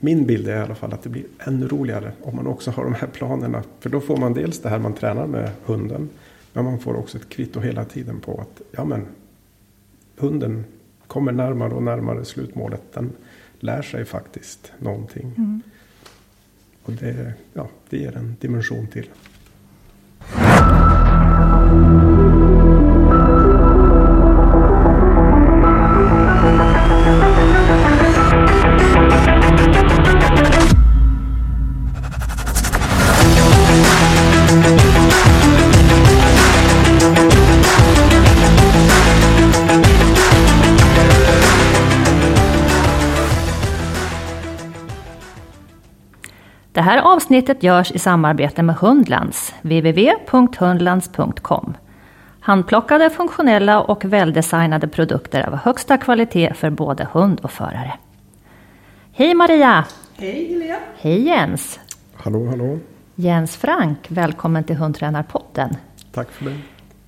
min bild är i alla fall att det blir ännu roligare om man också har de här planerna. För då får man dels det här man tränar med hunden. Men man får också ett kvitto hela tiden på att ja, men, hunden kommer närmare och närmare slutmålet. Den lär sig faktiskt någonting. Mm. Och det, ja, det ger en dimension till. Avsnittet görs i samarbete med Hundlands, www.hundlands.com. Handplockade, funktionella och väldesignade produkter av högsta kvalitet för både hund och förare. Hej Maria! Hej Helena! Hej Jens! Hallå, hallå! Jens Frank, välkommen till Hundtränarpodden. Tack för det.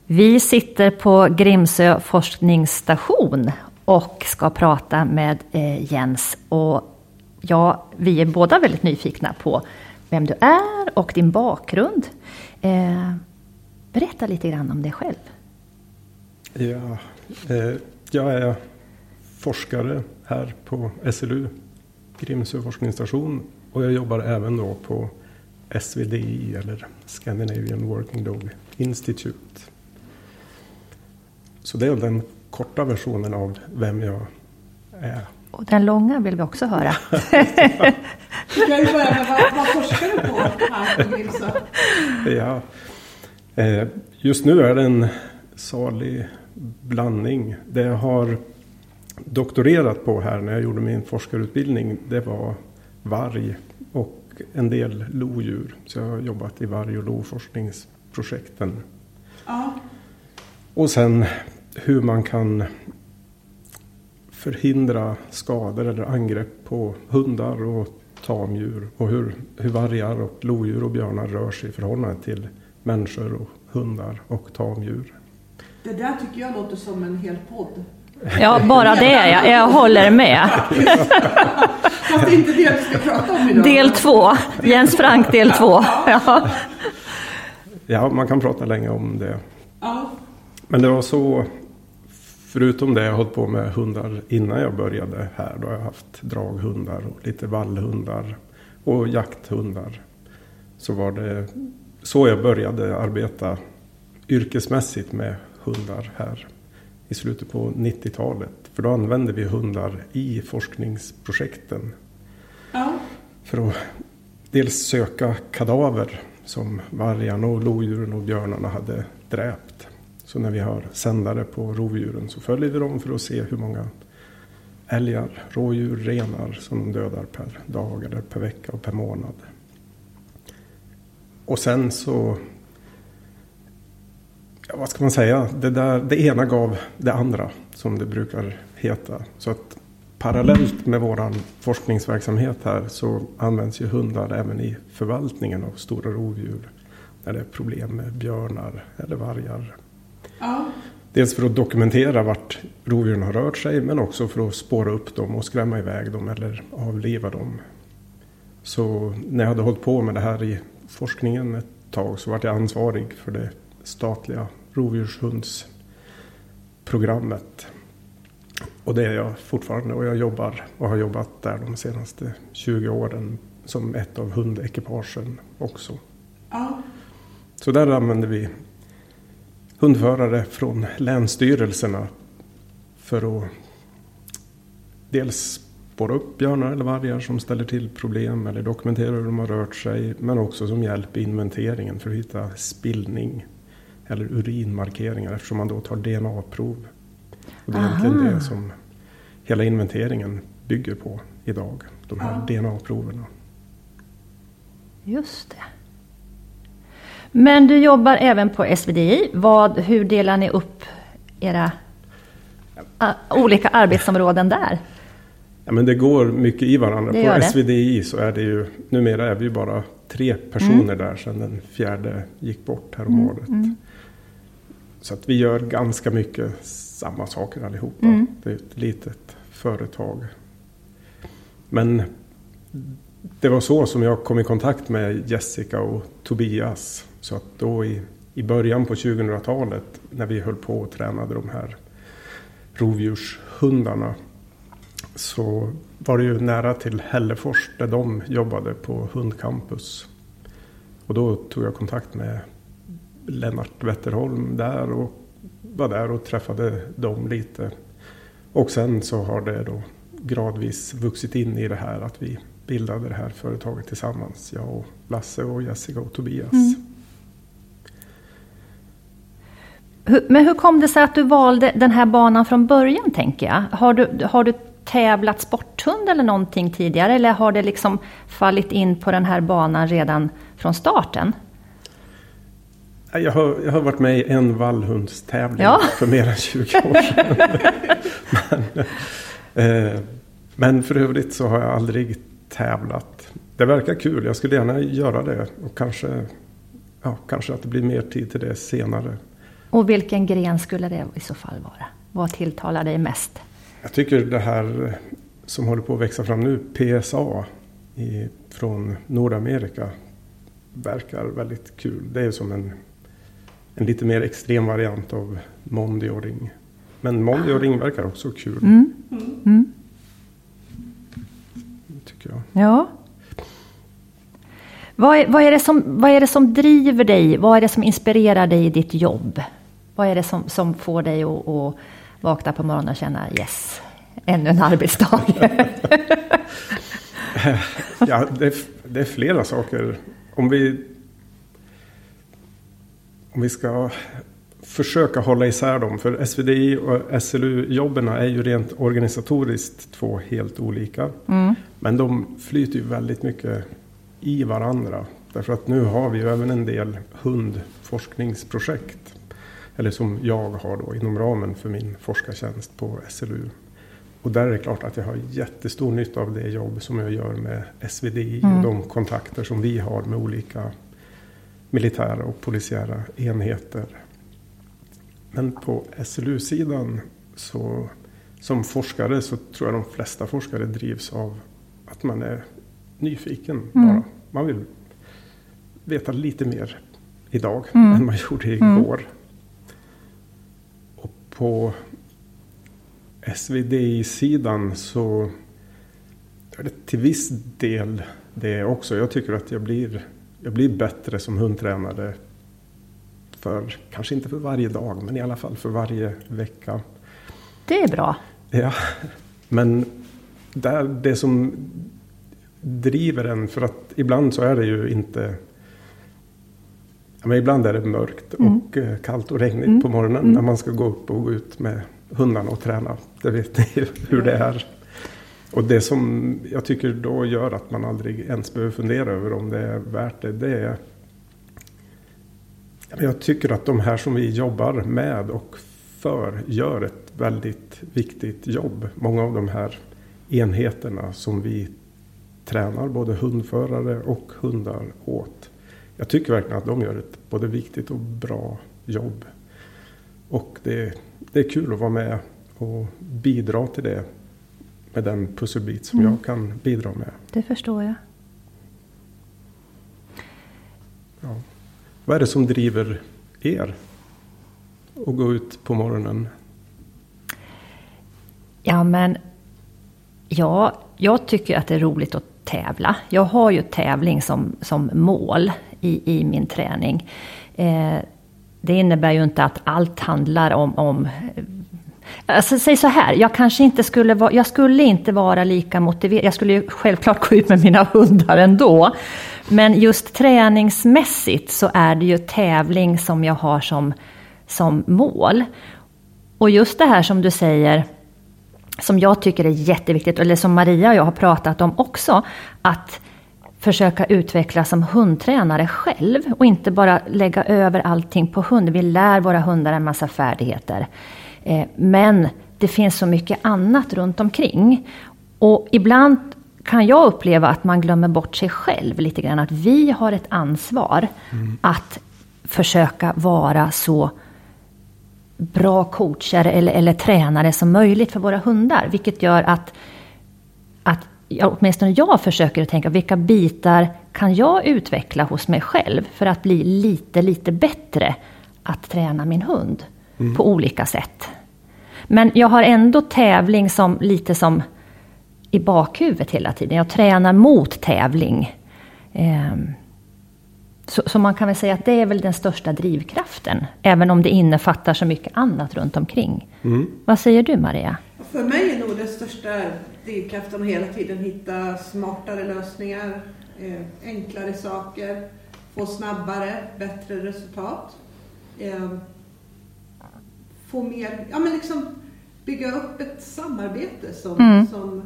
Vi sitter på Grimsö forskningsstation och ska prata med eh, Jens. Och ja, vi är båda väldigt nyfikna på vem du är och din bakgrund. Eh, berätta lite grann om dig själv. Ja, eh, jag är forskare här på SLU, Grimsö forskningsstation. Och jag jobbar även då på SVDI eller Scandinavian Working Dog Institute. Så det är den korta versionen av vem jag är. Och den långa vill vi också höra. Du kan ju börja med vad, vad forskar du på här på Grimsö? Ja, eh, just nu är det en salig blandning. Det jag har doktorerat på här när jag gjorde min forskarutbildning det var varg och en del lodjur. Så jag har jobbat i varg och loforskningsprojekten. Ja. Och sen hur man kan förhindra skador eller angrepp på hundar och tamdjur. Och hur, hur vargar och lodjur och björnar rör sig i förhållande till människor och hundar och tamdjur. Det där tycker jag låter som en hel podd. Ja, bara det. Jag, jag håller med. Fast det är inte det vi ska prata om idag. Del två. Jens Frank del två. Ja. Ja, man kan prata länge om det. Ja. Men det var så, förutom det jag hållit på med hundar innan jag började här. Då har jag haft draghundar och lite vallhundar och jakthundar. Så var det så jag började arbeta yrkesmässigt med hundar här i slutet på 90-talet. För då använde vi hundar i forskningsprojekten. Ja. För att dels söka kadaver som vargarna och lodjuren och björnarna hade dräpt. Så när vi har sändare på rovdjuren så följer vi dem för att se hur många älgar, rådjur, renar som de dödar per dag eller per vecka och per månad. Och sen så, ja, vad ska man säga, det, där, det ena gav det andra som det brukar heta. Så att parallellt med vår forskningsverksamhet här så används ju hundar även i förvaltningen av stora rovdjur. När det är problem med björnar eller vargar. Ja. Dels för att dokumentera vart rovdjuren har rört sig men också för att spåra upp dem och skrämma iväg dem eller avliva dem. Så när jag hade hållit på med det här i forskningen ett tag så var jag ansvarig för det statliga rovdjurshundsprogrammet. Och det är jag fortfarande och jag jobbar och har jobbat där de senaste 20 åren som ett av hundekipagen också. Ja. Så där använder vi hundförare från länsstyrelserna för att dels spåra upp björnar eller vargar som ställer till problem eller dokumentera hur de har rört sig. Men också som hjälp i inventeringen för att hitta spillning eller urinmarkeringar eftersom man då tar DNA-prov. Och det är egentligen Aha. det som hela inventeringen bygger på idag. De här Ja. DNA-proverna. Just det. Men du jobbar även på SVDI. Vad, hur delar ni upp era ah, olika arbetsområden där? Ja, men det går mycket i varandra. Det På det. SVDI så är det ju, numera är vi ju bara tre personer där sedan den fjärde gick bort häromåret. Så att vi gör ganska mycket samma saker allihopa. Mm. Det är ett litet företag. Men det var så som jag kom i kontakt med Jessica och Tobias. Så att då i, i början på 2000-talet när vi höll på och tränade de här rovdjurshundarna så var det ju nära till Hällefors där de jobbade på hundcampus. Och då tog jag kontakt med Lennart Wetterholm där och var där och träffade dem lite. Och sen så har det då gradvis vuxit in i det här att vi bildade det här företaget tillsammans. Jag och Lasse och Jessica och Tobias. Mm. Men hur kom det sig att du valde den här banan från början tänker jag? Har du, har du tävlat sporthund eller någonting tidigare eller har det liksom fallit in på den här banan redan från starten? Jag har, jag har varit med i en vallhundstävling ja. för mer än 20 år sedan. men, eh, men för övrigt så har jag aldrig tävlat. Det verkar kul, jag skulle gärna göra det. Och kanske, ja, kanske att det blir mer tid till det senare. Och vilken gren skulle det i så fall vara? Vad tilltalar dig mest? Jag tycker det här som håller på att växa fram nu, PSA i, från Nordamerika, verkar väldigt kul. Det är som en, en lite mer extrem variant av Mondi och Ring. Men Mondi och Ring verkar också kul. Mm. Mm. Tycker jag. Ja. Vad är, vad, är det som, vad är det som driver dig? Vad är det som inspirerar dig i ditt jobb? Vad är det som, som får dig att, att vakna på morgonen och känna yes, ännu en arbetsdag? ja, det är, det är flera saker. Om vi, om vi ska försöka hålla isär dem. För SVDI och SLU-jobben är ju rent organisatoriskt två helt olika. Mm. Men de flyter ju väldigt mycket i varandra. Därför att nu har vi ju även en del hundforskningsprojekt. Eller som jag har då inom ramen för min forskartjänst på SLU. Och där är det klart att jag har jättestor nytta av det jobb som jag gör med SVDI mm. och de kontakter som vi har med olika militära och polisiära enheter. Men på SLU-sidan så som forskare så tror jag de flesta forskare drivs av att man är nyfiken mm. bara. Man vill veta lite mer idag mm. än man gjorde mm. igår. På SVD-sidan så är det till viss del det också. Jag tycker att jag blir, jag blir bättre som hundtränare. För, kanske inte för varje dag, men i alla fall för varje vecka. Det är bra. Ja, men där, det som driver en, för att ibland så är det ju inte men ibland är det mörkt mm. och mm. kallt och regnigt mm. på morgonen mm. när man ska gå upp och gå ut med hundarna och träna. Det vet ni hur det är. Och det som jag tycker då gör att man aldrig ens behöver fundera över om det är värt det. Det är jag tycker att de här som vi jobbar med och för gör ett väldigt viktigt jobb. Många av de här enheterna som vi tränar både hundförare och hundar åt. Jag tycker verkligen att de gör ett både viktigt och bra jobb. Och det, det är kul att vara med och bidra till det med den pusselbit som mm. jag kan bidra med. Det förstår jag. Ja. Vad är det som driver er att gå ut på morgonen? Ja, men ja, jag tycker att det är roligt att tävla. Jag har ju tävling som, som mål i, i min träning. Eh, det innebär ju inte att allt handlar om, om eh, Alltså, säg så här, jag kanske inte skulle vara, jag skulle inte vara lika motiverad. Jag skulle ju självklart gå ut med mina hundar ändå. Men just träningsmässigt så är det ju tävling som jag har som, som mål. Och just det här som du säger, som jag tycker är jätteviktigt, eller som Maria och jag har pratat om också, att försöka utvecklas som hundtränare själv och inte bara lägga över allting på hund. Vi lär våra hundar en massa färdigheter. Eh, men det finns så mycket annat runt omkring. Och ibland kan jag uppleva att man glömmer bort sig själv lite grann. Att vi har ett ansvar mm. att försöka vara så bra coacher eller, eller tränare som möjligt för våra hundar. Vilket gör att, att ja, åtminstone jag försöker att tänka, vilka bitar kan jag utveckla hos mig själv för att bli lite, lite bättre att träna min hund mm. på olika sätt. Men jag har ändå tävling som lite som i bakhuvudet hela tiden. Jag tränar mot tävling. Ehm, så, så, man kan väl säga att det är väl den största drivkraften, även om det innefattar så mycket annat runt omkring. Mm. Vad säger du Maria? För mig är nog den största drivkraften att hela tiden hitta smartare lösningar, eh, enklare saker, få snabbare, bättre resultat. Eh, få mer, ja men liksom bygga upp ett samarbete som, mm. som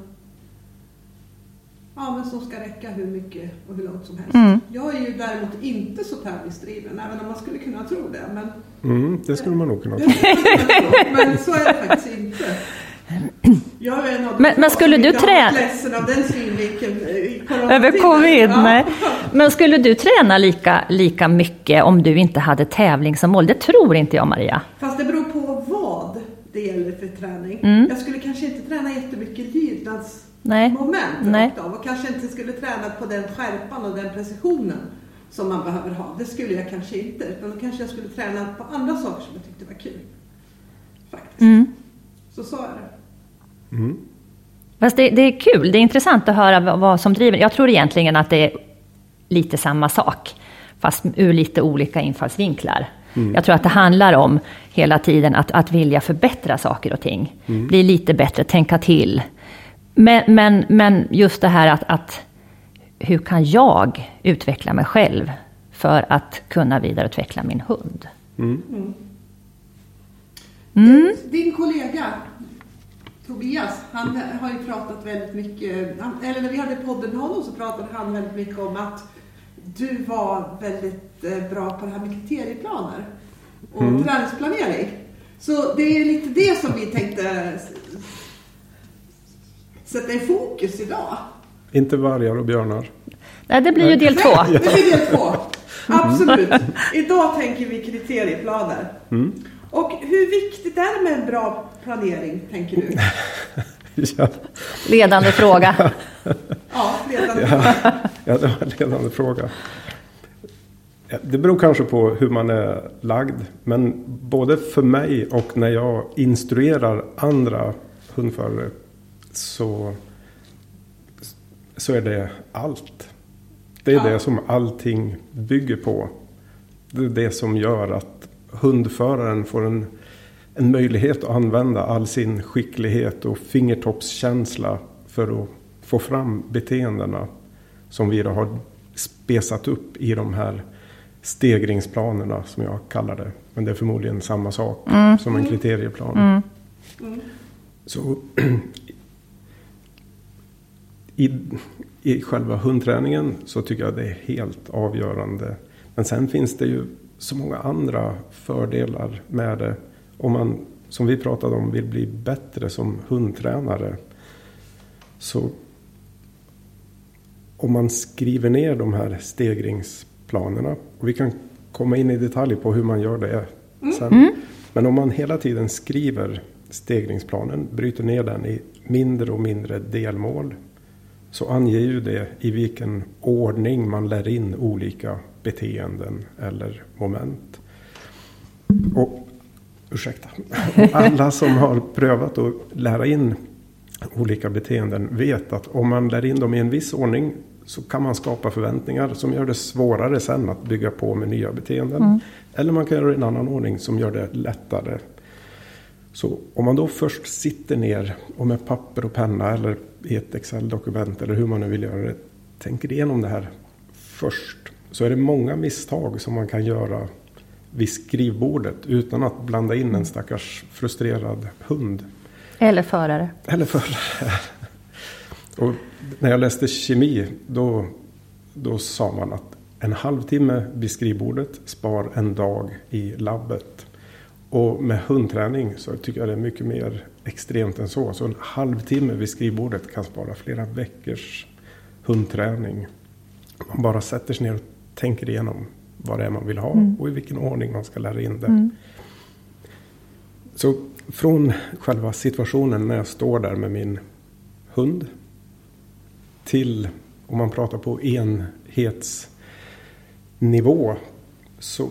ja, men som ska räcka hur mycket och hur långt som helst. Mm. Jag är ju däremot inte så tävlingsdriven, även om man skulle kunna tro det. Men, mm, det skulle man nog kunna tro. men så är det faktiskt inte. Jag är en av men, men skulle du träna... ledsen av den synvinkeln. Över covid? Ja. Nej. Men skulle du träna lika, lika mycket om du inte hade tävling som mål? Det tror inte jag Maria. Fast det beror på vad det gäller för träning. Mm. Jag skulle kanske inte träna jättemycket lydnads Nej. moment Nej. Av, och kanske inte skulle träna på den skärpan och den precisionen som man behöver ha. Det skulle jag kanske inte. Utan då kanske jag skulle träna på andra saker som jag tyckte var kul. Faktiskt. Mm. Så så är det. Mm. Fast det, det, är kul, det är intressant att höra vad som driver. Jag tror egentligen att det är lite samma sak, fast ur lite olika infallsvinklar. Mm. Jag tror att det handlar om hela tiden att, att vilja förbättra saker och ting. Mm. Bli lite bättre, tänka till. Men, men, men just det här att, att hur kan jag utveckla mig själv för att kunna vidareutveckla min hund? Mm. Mm. Din kollega Tobias, han har ju pratat väldigt mycket, eller när vi hade podden med honom så pratade han väldigt mycket om att du var väldigt eh, bra på det här med kriterieplaner och mm. träningsplanering. Så det är lite det som vi tänkte sätta i fokus idag. Inte vargar och björnar. Nej, det blir ju del två. det blir del två. Absolut. Idag tänker vi kriterieplaner. Mm. Och hur viktigt är det med en bra planering, tänker du? ja. Ledande fråga. ja, ledande ja. fråga. Ja, det var en ledande fråga. Det beror kanske på hur man är lagd. Men både för mig och när jag instruerar andra hundförare så, så är det allt. Det är ja. det som allting bygger på. Det är det som gör att hundföraren får en, en möjlighet att använda all sin skicklighet och fingertoppskänsla för att få fram beteendena som vi då har spesat upp i de här stegringsplanerna som jag kallar det. Men det är förmodligen samma sak mm. som en kriterieplan. Mm. Mm. Så i, i själva hundträningen så tycker jag det är helt avgörande. Men sen finns det ju så många andra fördelar med det. Om man, som vi pratade om, vill bli bättre som hundtränare. Så om man skriver ner de här stegringsplanerna. Och vi kan komma in i detalj på hur man gör det sen. Mm. Men om man hela tiden skriver stegringsplanen, bryter ner den i mindre och mindre delmål så anger ju det i vilken ordning man lär in olika beteenden eller moment. Och ursäkta, alla som har prövat att lära in olika beteenden vet att om man lär in dem i en viss ordning så kan man skapa förväntningar som gör det svårare sen att bygga på med nya beteenden. Mm. Eller man kan göra det i en annan ordning som gör det lättare. Så om man då först sitter ner och med papper och penna eller i ett Excel-dokument eller hur man nu vill göra det. Tänker igenom det här först. Så är det många misstag som man kan göra vid skrivbordet utan att blanda in en stackars frustrerad hund. Eller förare. Eller förare. Och när jag läste kemi då, då sa man att en halvtimme vid skrivbordet spar en dag i labbet. Och med hundträning så tycker jag det är mycket mer extremt än så. Så en halvtimme vid skrivbordet kan spara flera veckors hundträning. Man bara sätter sig ner och tänker igenom vad det är man vill ha mm. och i vilken ordning man ska lära in det. Mm. Så från själva situationen när jag står där med min hund till, om man pratar på enhetsnivå, så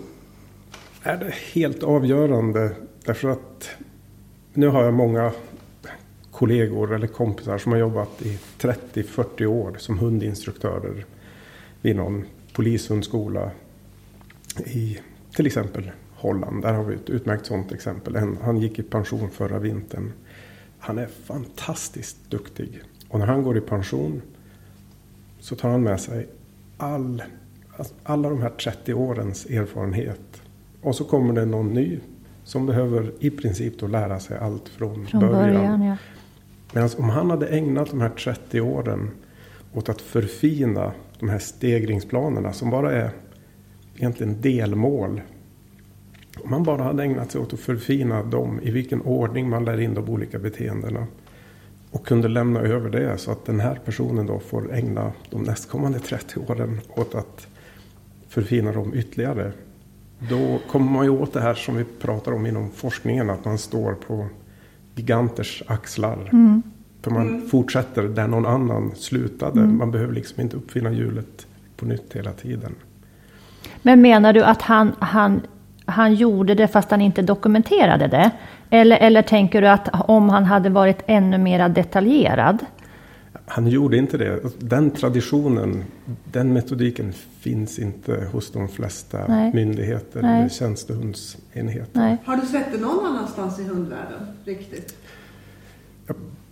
är det helt avgörande. Därför att nu har jag många kollegor eller kompisar som har jobbat i 30-40 år som hundinstruktörer vid någon polishundskola i till exempel Holland. Där har vi ett utmärkt sådant exempel. Han gick i pension förra vintern. Han är fantastiskt duktig. Och när han går i pension så tar han med sig all, alla de här 30 årens erfarenhet. Och så kommer det någon ny som behöver i princip då lära sig allt från, från början. början ja. Medan om han hade ägnat de här 30 åren åt att förfina de här stegringsplanerna som bara är egentligen delmål. Om man bara hade ägnat sig åt att förfina dem, i vilken ordning man lär in de olika beteendena. Och kunde lämna över det så att den här personen då får ägna de nästkommande 30 åren åt att förfina dem ytterligare. Då kommer man ju åt det här som vi pratar om inom forskningen, att man står på giganters axlar. Mm. För man mm. fortsätter där någon annan slutade. Mm. Man behöver liksom inte uppfinna hjulet på nytt hela tiden. Men menar du att han, han, han gjorde det fast han inte dokumenterade det? Eller, eller tänker du att om han hade varit ännu mer detaljerad? Han gjorde inte det. Den traditionen, den metodiken finns inte hos de flesta Nej. myndigheter Nej. eller tjänstehundsenheter. Nej. Har du sett det någon annanstans i hundvärlden riktigt?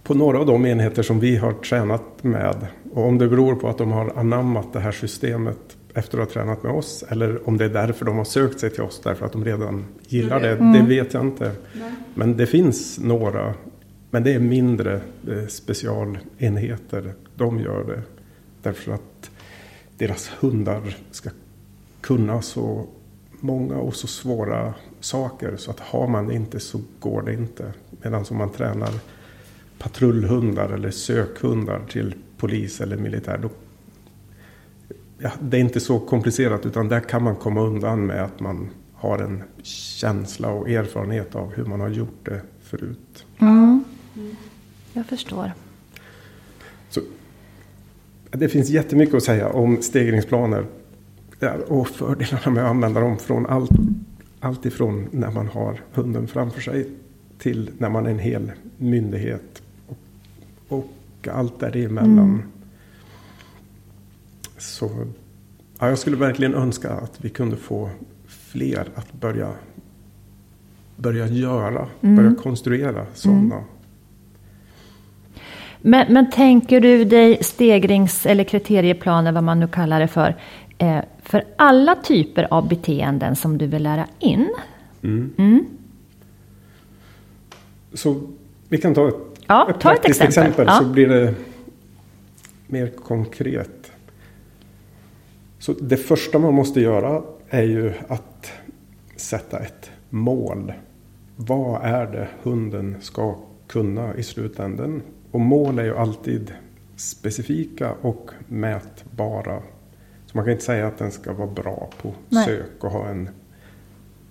På några av de enheter som vi har tränat med och om det beror på att de har anammat det här systemet efter att ha tränat med oss eller om det är därför de har sökt sig till oss därför att de redan gillar det, mm. det vet jag inte. Nej. Men det finns några, men det är mindre eh, specialenheter. De gör det därför att deras hundar ska kunna så många och så svåra saker så att har man det inte så går det inte. Medan om man tränar patrullhundar eller sökhundar till polis eller militär då ja, det är inte så komplicerat utan där kan man komma undan med att man har en känsla och erfarenhet av hur man har gjort det förut. Mm. Jag förstår. Så, det finns jättemycket att säga om stegringsplaner och fördelarna med att använda dem från allt, allt ifrån när man har hunden framför sig till när man är en hel myndighet och, och allt däremellan. Mm. Så ja, jag skulle verkligen önska att vi kunde få fler att börja, börja göra, mm. börja konstruera sådana. Mm. Men, men tänker du dig stegrings eller kriterieplaner, vad man nu kallar det för, eh, för alla typer av beteenden som du vill lära in? Mm. mm. Så vi kan ta ett, ja, ett ta ett exempel, exempel ja. så blir det mer konkret. Så det första man måste göra är ju att sätta ett mål. Vad är det hunden ska kunna i slutändan? Och mål är ju alltid specifika och mätbara. Så man kan inte säga att den ska vara bra på Nej. sök och ha en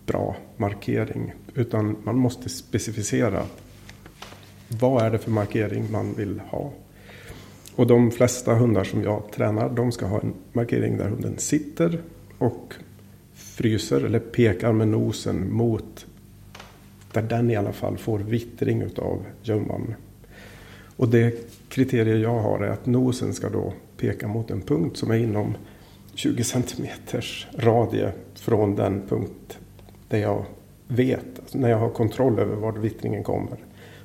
bra markering. Utan man måste specificera vad är det för markering man vill ha. Och de flesta hundar som jag tränar, de ska ha en markering där hunden sitter och fryser eller pekar med nosen mot där den i alla fall får vittring utav gömman. Och det kriterier jag har är att nosen ska då peka mot en punkt som är inom 20 centimeters radie från den punkt där jag vet, alltså när jag har kontroll över var vittringen kommer.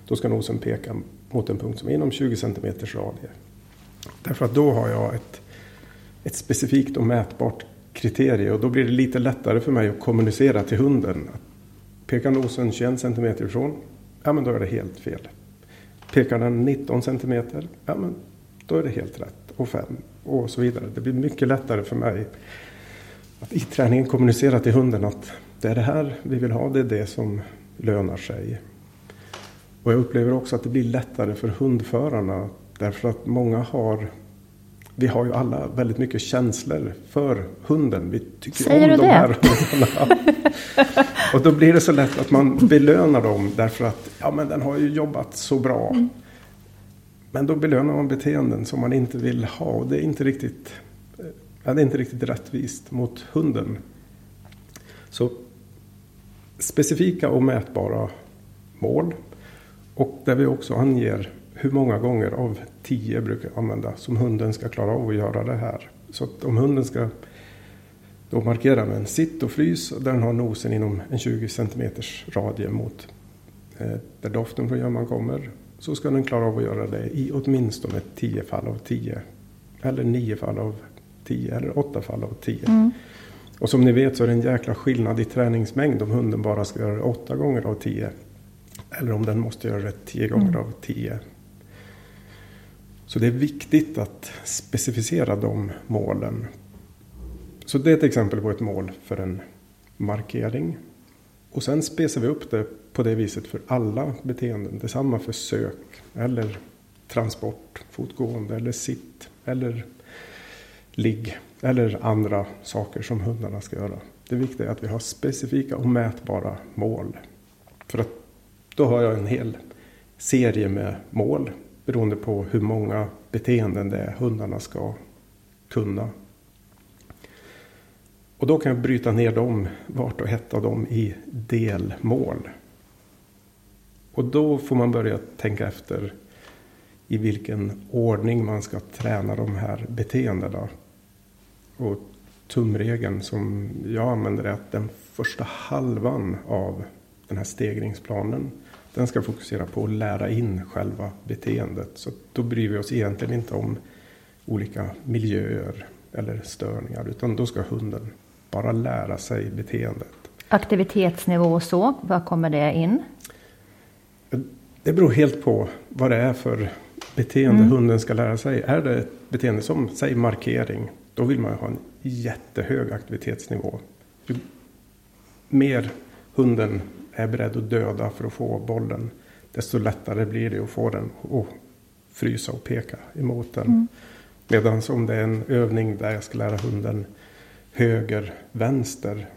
Då ska nosen peka mot en punkt som är inom 20 centimeters radie. Därför att då har jag ett, ett specifikt och mätbart kriterie och då blir det lite lättare för mig att kommunicera till hunden. Pekar nosen 21 cm ifrån, ja men då är det helt fel. Pekar den 19 cm, ja men då är det helt rätt. Och 5 och så vidare. Det blir mycket lättare för mig att i träningen kommunicera till hunden att det är det här vi vill ha, det är det som lönar sig. Och jag upplever också att det blir lättare för hundförarna Därför att många har vi har ju alla väldigt mycket känslor för hunden. Vi tycker Säger om de det? här hundarna. och då blir det så lätt att man belönar dem därför att ja, men den har ju jobbat så bra. Mm. Men då belönar man beteenden som man inte vill ha och det är inte riktigt, ja, det är inte riktigt rättvist mot hunden. Så specifika och mätbara mål och där vi också anger hur många gånger av tio brukar jag använda som hunden ska klara av att göra det här. Så att om hunden ska då markera med en sitt och frys och den har nosen inom en 20 cm radie mot eh, där doften från gömman kommer så ska den klara av att göra det i åtminstone 10 fall av 10. Eller 9 fall av 10 eller 8 fall av 10. Mm. Och som ni vet så är det en jäkla skillnad i träningsmängd om hunden bara ska göra det 8 gånger av 10. Eller om den måste göra det 10 gånger mm. av 10. Så det är viktigt att specificera de målen. Så det är ett exempel på ett mål för en markering. Och sen spesar vi upp det på det viset för alla beteenden. Detsamma för sök eller transport, fotgående eller sitt eller ligg eller andra saker som hundarna ska göra. Det viktiga är att vi har specifika och mätbara mål. För att då har jag en hel serie med mål beroende på hur många beteenden det är hundarna ska kunna. Och då kan jag bryta ner dem, vart och ett av dem, i delmål. Och då får man börja tänka efter i vilken ordning man ska träna de här beteendena. Och tumregeln som jag använder är att den första halvan av den här stegringsplanen den ska fokusera på att lära in själva beteendet. Så då bryr vi oss egentligen inte om olika miljöer eller störningar utan då ska hunden bara lära sig beteendet. Aktivitetsnivå och så, vad kommer det in? Det beror helt på vad det är för beteende mm. hunden ska lära sig. Är det ett beteende som, säg markering, då vill man ha en jättehög aktivitetsnivå. Ju mer hunden är beredd att döda för att få bollen, desto lättare blir det att få den att frysa och peka emot den. Mm. Medan om det är en övning där jag ska lära hunden höger, vänster,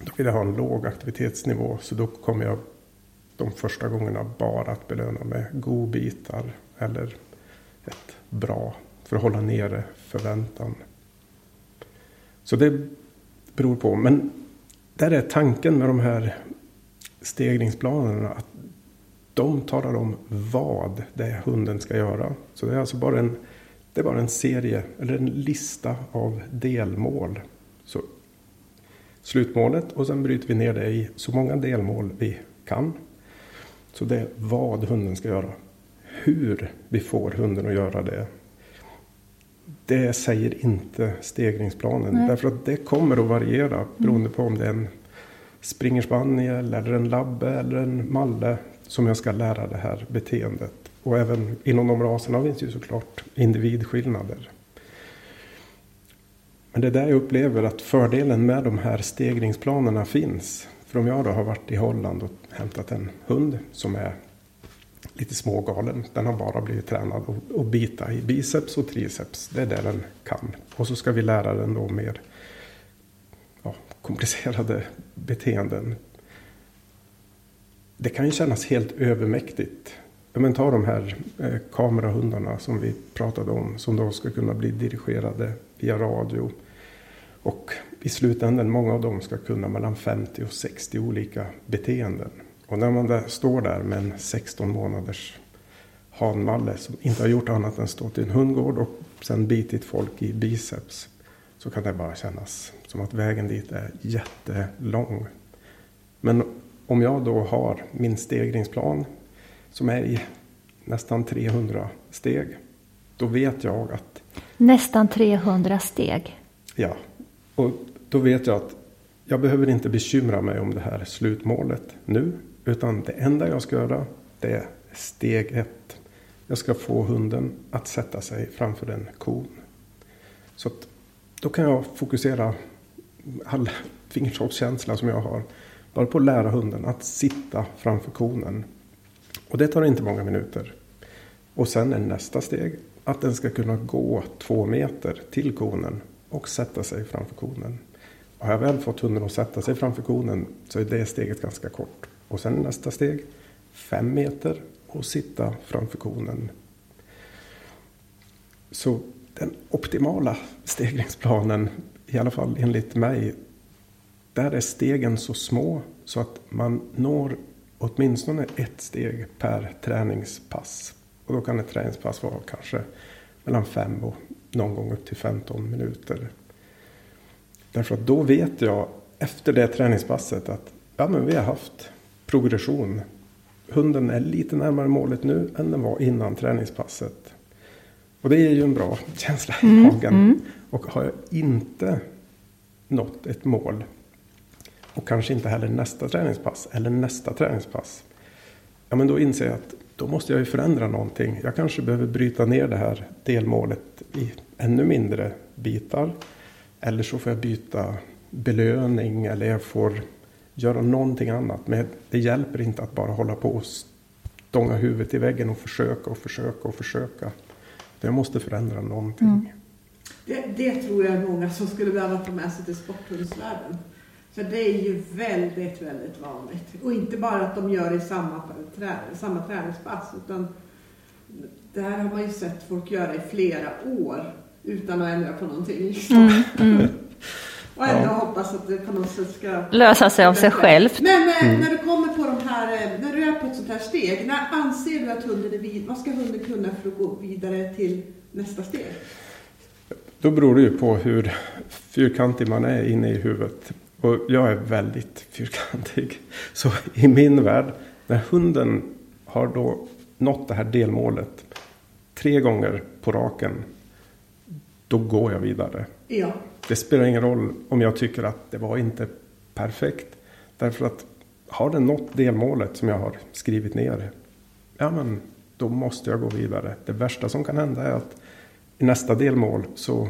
då vill jag ha en låg aktivitetsnivå. Så då kommer jag de första gångerna bara att belöna med godbitar eller ett bra för att hålla nere förväntan. Så det beror på. Men där är tanken med de här stegringsplanerna att de talar om vad det är hunden ska göra. Så det är alltså bara en, det är bara en serie eller en lista av delmål. Så slutmålet och sen bryter vi ner det i så många delmål vi kan. Så det är vad hunden ska göra. Hur vi får hunden att göra det. Det säger inte stegringsplanen. Nej. Därför att det kommer att variera beroende på om det är en springerspaniel eller en labbe eller en malle som jag ska lära det här beteendet. Och även inom de raserna finns ju såklart individskillnader. Men det är där jag upplever att fördelen med de här stegringsplanerna finns. För om jag då har varit i Holland och hämtat en hund som är lite smågalen. Den har bara blivit tränad att bita i biceps och triceps. Det är det den kan. Och så ska vi lära den då mer komplicerade beteenden. Det kan ju kännas helt övermäktigt. Men ta de här eh, kamerahundarna som vi pratade om. Som då ska kunna bli dirigerade via radio. Och i slutändan, många av dem ska kunna mellan 50 och 60 olika beteenden. Och när man där står där med en 16 månaders hanmalle som inte har gjort annat än stått i en hundgård och sen bitit folk i biceps. Så kan det bara kännas som att vägen dit är jättelång. Men om jag då har min stegringsplan som är i nästan 300 steg. Då vet jag att... Nästan 300 steg? Ja, och då vet jag att jag behöver inte bekymra mig om det här slutmålet nu. Utan det enda jag ska göra det är steg ett. Jag ska få hunden att sätta sig framför en kon. Så att då kan jag fokusera all fingertoppskänsla som jag har. Bara på att lära hunden att sitta framför konen. Och det tar inte många minuter. Och sen är nästa steg att den ska kunna gå två meter till konen och sätta sig framför konen. Och har jag väl fått hunden att sätta sig framför konen så är det steget ganska kort. Och sen nästa steg, fem meter och sitta framför konen. Så den optimala stegringsplanen, i alla fall enligt mig, där är stegen så små så att man når åtminstone ett steg per träningspass. Och då kan ett träningspass vara kanske mellan 5 och någon gång upp till 15 minuter. Därför att då vet jag efter det träningspasset att ja, men vi har haft progression. Hunden är lite närmare målet nu än den var innan träningspasset. Och det är ju en bra känsla i mm, magen. Mm. Och har jag inte nått ett mål och kanske inte heller nästa träningspass eller nästa träningspass. Ja, men då inser jag att då måste jag ju förändra någonting. Jag kanske behöver bryta ner det här delmålet i ännu mindre bitar. Eller så får jag byta belöning eller jag får göra någonting annat. Men det hjälper inte att bara hålla på och stånga huvudet i väggen och försöka och försöka och försöka. Jag måste förändra någonting. Mm. Det, det, tror jag är många som skulle behöva ta med sig till sporthundsvärlden. För det är ju väldigt, väldigt vanligt. Och inte bara att de gör det i samma, trä, samma träningspass. Utan det här har man ju sett folk göra i flera år utan att ändra på någonting. Mm, mm. Och ändå ja. hoppas att det på något sätt ska lösa sig av sig självt. Men eh, mm. när du kommer på här, eh, när du är på ett sånt här steg, när anser du att hunden är vid, vad ska hunden kunna för att gå vidare till nästa steg? Då beror det ju på hur fyrkantig man är inne i huvudet. Och jag är väldigt fyrkantig. Så i min värld, när hunden har då nått det här delmålet tre gånger på raken, då går jag vidare. Ja. Det spelar ingen roll om jag tycker att det var inte perfekt. Därför att har den nått delmålet som jag har skrivit ner, ja men då måste jag gå vidare. Det värsta som kan hända är att i nästa delmål så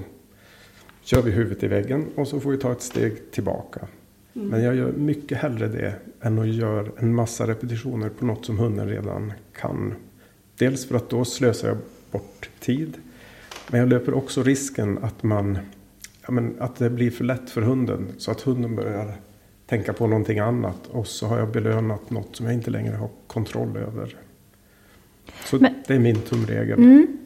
kör vi huvudet i väggen och så får vi ta ett steg tillbaka. Mm. Men jag gör mycket hellre det än att göra en massa repetitioner på något som hunden redan kan. Dels för att då slösar jag bort tid. Men jag löper också risken att, man, ja men, att det blir för lätt för hunden. Så att hunden börjar tänka på någonting annat. Och så har jag belönat något som jag inte längre har kontroll över. Så men, det är min tumregel. Mm.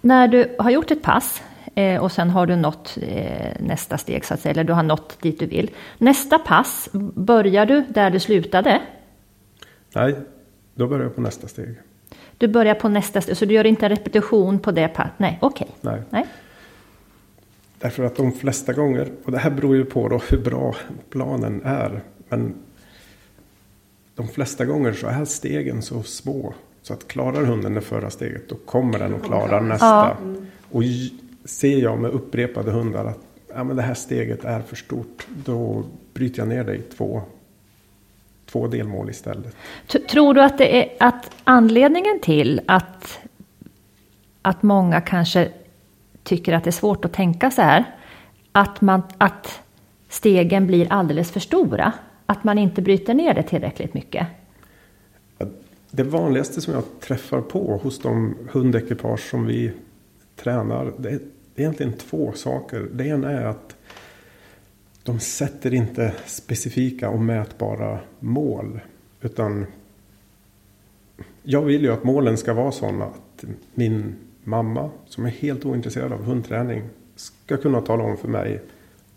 När du har gjort ett pass eh, och sen har du nått eh, nästa steg så att säga, eller du har nått dit du vill. Nästa pass, börjar du där du slutade? Nej, då börjar jag på nästa steg. Du börjar på nästa steg, så du gör inte en repetition på det passet? Nej, okej. Okay. Nej. Nej. Därför att de flesta gånger, och det här beror ju på då hur bra planen är, men de flesta gånger så är stegen så små så att klarar hunden det förra steget då kommer den att klara nästa. Ja. Och ser jag med upprepade hundar att ja, men det här steget är för stort, då bryter jag ner det i två, två delmål istället. Tror du att det är att anledningen till att, att många kanske tycker att det är svårt att tänka så här, att, man, att stegen blir alldeles för stora? Att man inte bryter ner det tillräckligt mycket? Det vanligaste som jag träffar på hos de hundekipage som vi tränar, det är egentligen två saker. Det ena är att de sätter inte specifika och mätbara mål. Utan jag vill ju att målen ska vara sådana att min mamma, som är helt ointresserad av hundträning, ska kunna tala om för mig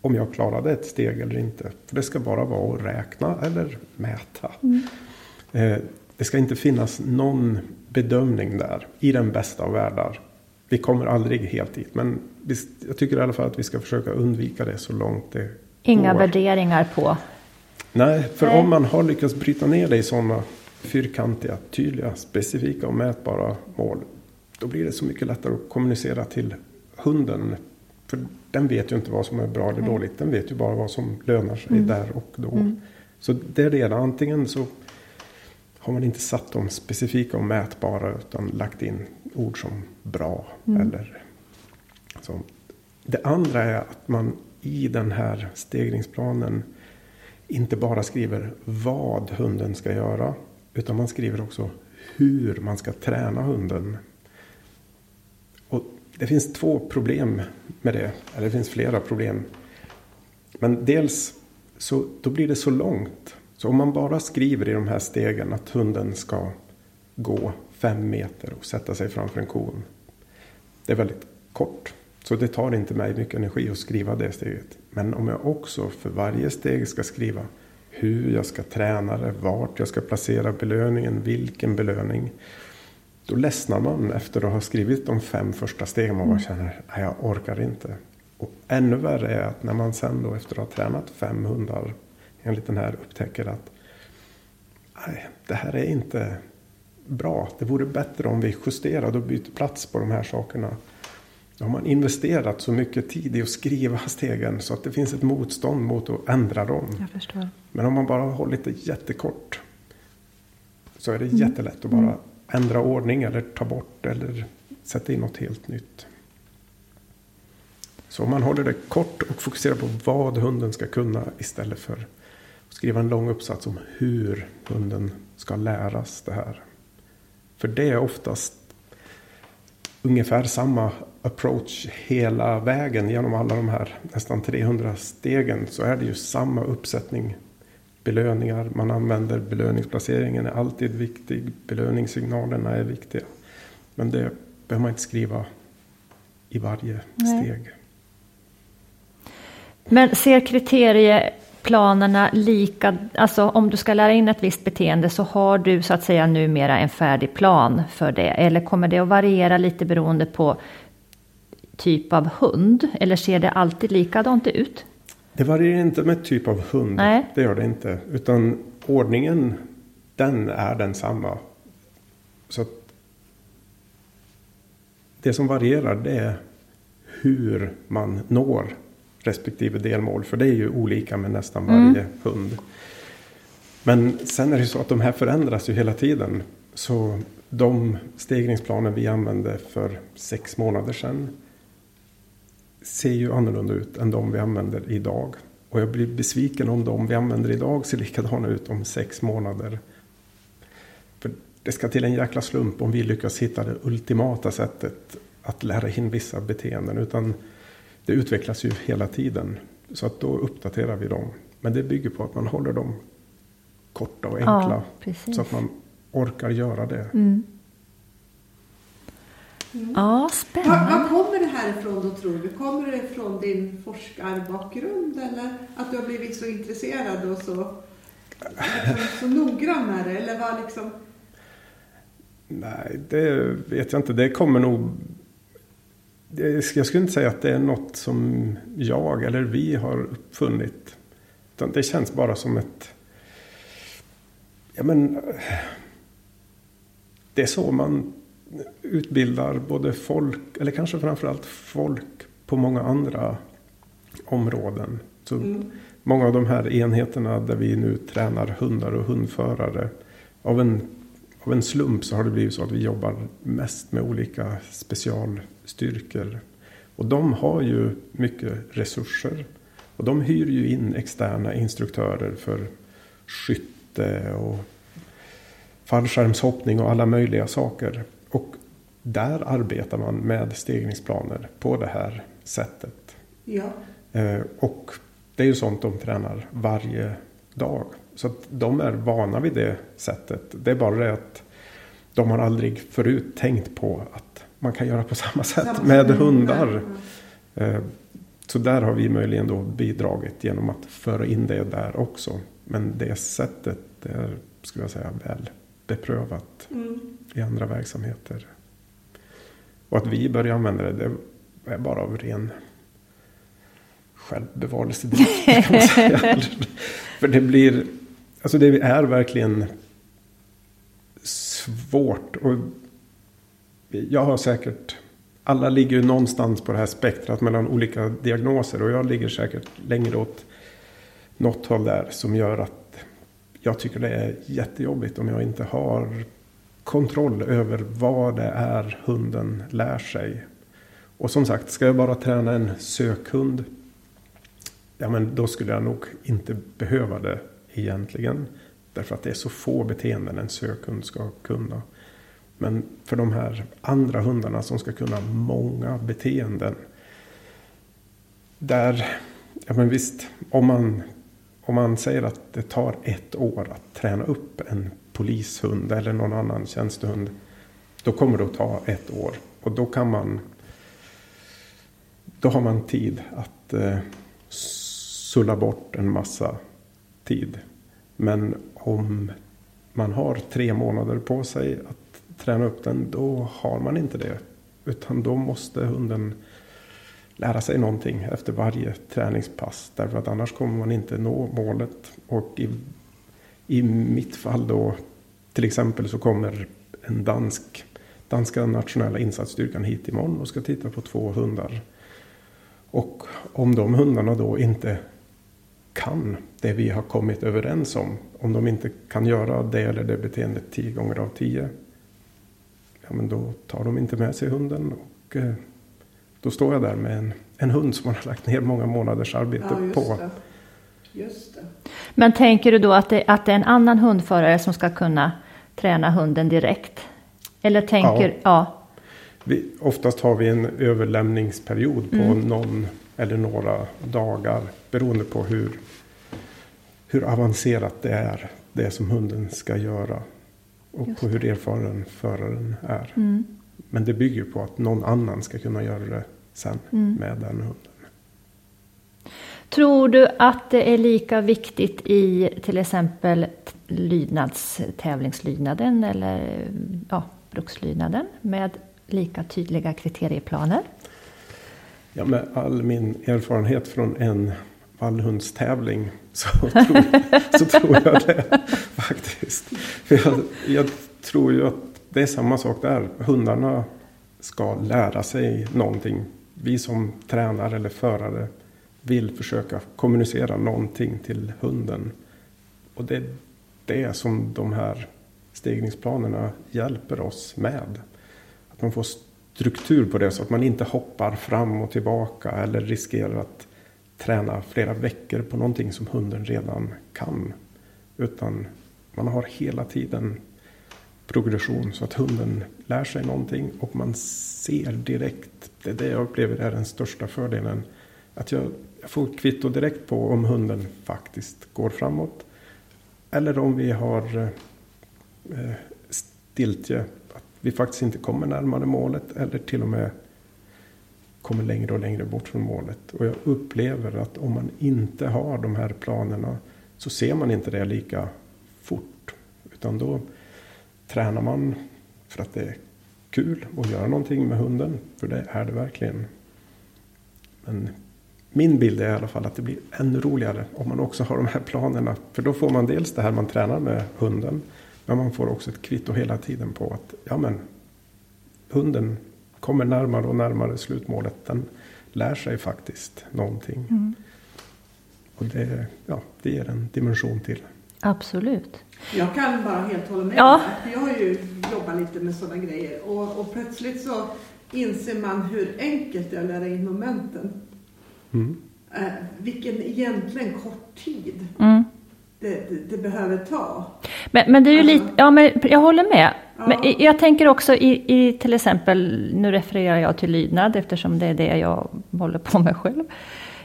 om jag klarade ett steg eller inte. För det ska bara vara att räkna eller mäta. Mm. Eh, det ska inte finnas någon bedömning där i den bästa av världar. Vi kommer aldrig helt dit, men jag tycker i alla fall att vi ska försöka undvika det så långt det Inga går. värderingar på? Nej, för Nej. om man har lyckats bryta ner det i sådana fyrkantiga, tydliga, specifika och mätbara mål. Då blir det så mycket lättare att kommunicera till hunden. För den vet ju inte vad som är bra eller dåligt. Den vet ju bara vad som lönar sig mm. där och då. Mm. Så det är det. Antingen så har man inte satt dem specifika och mätbara utan lagt in ord som bra. Mm. Eller så. Det andra är att man i den här stegringsplanen inte bara skriver vad hunden ska göra utan man skriver också hur man ska träna hunden. Det finns två problem med det, eller det finns flera problem. Men dels så då blir det så långt så om man bara skriver i de här stegen att hunden ska gå fem meter och sätta sig framför en kon. det är väldigt kort. Så det tar inte mig mycket energi att skriva det steget. Men om jag också för varje steg ska skriva hur jag ska träna det, vart jag ska placera belöningen, vilken belöning. Då ledsnar man efter att ha skrivit de fem första stegen. Man bara mm. känner, att jag orkar inte. Och ännu värre är att när man sen då efter att ha tränat fem hundar enligt den här upptäcker att nej, det här är inte bra. Det vore bättre om vi justerade och byter plats på de här sakerna. Då har man investerat så mycket tid i att skriva stegen så att det finns ett motstånd mot att ändra dem. Men om man bara har hållit det jättekort så är det mm. jättelätt att bara ändra ordning eller ta bort eller sätta in något helt nytt. Så om man håller det kort och fokuserar på vad hunden ska kunna istället för att skriva en lång uppsats om hur hunden ska läras det här. För det är oftast ungefär samma approach hela vägen genom alla de här nästan 300 stegen. Så är det ju samma uppsättning belöningar. Man använder belöningsplaceringen är alltid viktig. Belöningssignalerna är viktiga. Men det behöver man inte skriva i varje Nej. steg. Men ser kriterieplanerna lika, alltså om du ska lära in ett visst beteende så har du så att säga numera en färdig plan för det? Eller kommer det att variera lite beroende på typ av hund? Eller ser det alltid likadant ut? Det varierar inte med typ av hund. Nej. Det gör det inte. Utan ordningen, den är densamma. Så det som varierar det är hur man når respektive delmål. För det är ju olika med nästan varje mm. hund. Men sen är det så att de här förändras ju hela tiden. Så de stegringsplaner vi använde för sex månader sedan ser ju annorlunda ut än de vi använder idag. Och jag blir besviken om de vi använder idag ser likadana ut om sex månader. För det ska till en jäkla slump om vi lyckas hitta det ultimata sättet att lära in vissa beteenden. Utan det utvecklas ju hela tiden. Så att då uppdaterar vi dem. Men det bygger på att man håller dem korta och enkla. Ja, så att man orkar göra det. Mm. Mm. Ja, spännande. Var, var, kommer det här ifrån då tror du? Kommer det från din forskarbakgrund eller att du har blivit så intresserad och så, så noggrann med det? Eller var liksom... Nej, det vet jag inte. Det kommer nog jag skulle inte säga att det är något som jag eller vi har uppfunnit. Utan det känns bara som ett... Ja men... Det är så man utbildar både folk, eller kanske framförallt folk på många andra områden. Så mm. Många av de här enheterna där vi nu tränar hundar och hundförare. Av en, av en slump så har det blivit så att vi jobbar mest med olika specialstyrkor. Och de har ju mycket resurser. Och de hyr ju in externa instruktörer för skytte och fallskärmshoppning och alla möjliga saker. Där arbetar man med stegringsplaner på det här sättet. Ja. Eh, och det är ju sånt de tränar varje dag. Så att de är vana vid det sättet. Det är bara det att de har aldrig förut tänkt på att man kan göra på samma sätt samma med hundar. Mm. Så där har vi möjligen då bidragit genom att föra in det där också. Men det sättet är, skulle jag säga, väl beprövat. Mm i andra verksamheter. Och att vi börjar använda det, det är bara av ren självbevarelsedrift. För det blir, alltså det är verkligen svårt. Och jag har säkert, alla ligger ju någonstans på det här spektrat mellan olika diagnoser. Och jag ligger säkert längre åt något håll där som gör att jag tycker det är jättejobbigt om jag inte har kontroll över vad det är hunden lär sig. Och som sagt, ska jag bara träna en sökhund, ja men då skulle jag nog inte behöva det egentligen. Därför att det är så få beteenden en sökhund ska kunna. Men för de här andra hundarna som ska kunna många beteenden. Där, ja men visst, om man, om man säger att det tar ett år att träna upp en polishund eller någon annan tjänstehund. Då kommer det att ta ett år. Och då kan man då har man tid att eh, sulla bort en massa tid. Men om man har tre månader på sig att träna upp den, då har man inte det. Utan då måste hunden lära sig någonting efter varje träningspass. Därför att annars kommer man inte nå målet. Och i, i mitt fall då, till exempel så kommer en dansk, danska nationella insatsstyrkan hit imorgon och ska titta på två hundar. Och om de hundarna då inte kan det vi har kommit överens om. Om de inte kan göra det eller det beteendet tio gånger av tio. Ja, men då tar de inte med sig hunden. Och eh, då står jag där med en, en hund som man har lagt ner många månaders arbete ja, just på. Det. Just det. Men tänker du då att det, att det är en annan hundförare som ska kunna träna hunden direkt? Eller tänker, ja. ja. Vi, oftast har vi en överlämningsperiod på mm. någon eller några dagar beroende på hur, hur avancerat det är, det som hunden ska göra. Och Just på hur erfaren föraren är. Mm. Men det bygger på att någon annan ska kunna göra det sen mm. med den hunden. Tror du att det är lika viktigt i till exempel lydnads, tävlingslydnaden eller ja, brukslydnaden med lika tydliga kriterieplaner? Ja, med all min erfarenhet från en vallhundstävling så tror, så tror jag det faktiskt. För jag, jag tror ju att det är samma sak där. Hundarna ska lära sig någonting. Vi som tränare eller förare vill försöka kommunicera någonting till hunden. Och det är det som de här stegningsplanerna hjälper oss med. Att man får struktur på det så att man inte hoppar fram och tillbaka eller riskerar att träna flera veckor på någonting som hunden redan kan. Utan man har hela tiden progression så att hunden lär sig någonting och man ser direkt. Det är det jag upplever är den största fördelen. Att jag, jag får kvitto direkt på om hunden faktiskt går framåt. Eller om vi har eh, stiltje vi faktiskt inte kommer närmare målet eller till och med kommer längre och längre bort från målet. Och jag upplever att om man inte har de här planerna så ser man inte det lika fort. Utan då tränar man för att det är kul att göra någonting med hunden. För det är det verkligen. Men min bild är i alla fall att det blir ännu roligare om man också har de här planerna. För då får man dels det här man tränar med hunden. Men man får också ett kvitto hela tiden på att ja, men, hunden kommer närmare och närmare slutmålet. Den lär sig faktiskt någonting. Mm. Och det, ja, det ger en dimension till. Absolut. Jag kan bara helt hålla med. Ja. Jag har ju jobbat lite med sådana grejer och, och plötsligt så inser man hur enkelt det är att lära in momenten. Mm. Eh, vilken egentligen kort tid. Mm det, det, behöver ta. Men, men det är ju lite, ja men jag håller med. Ja. Men jag tänker också i, i till exempel, nu refererar jag till lydnad eftersom det är det jag håller på med själv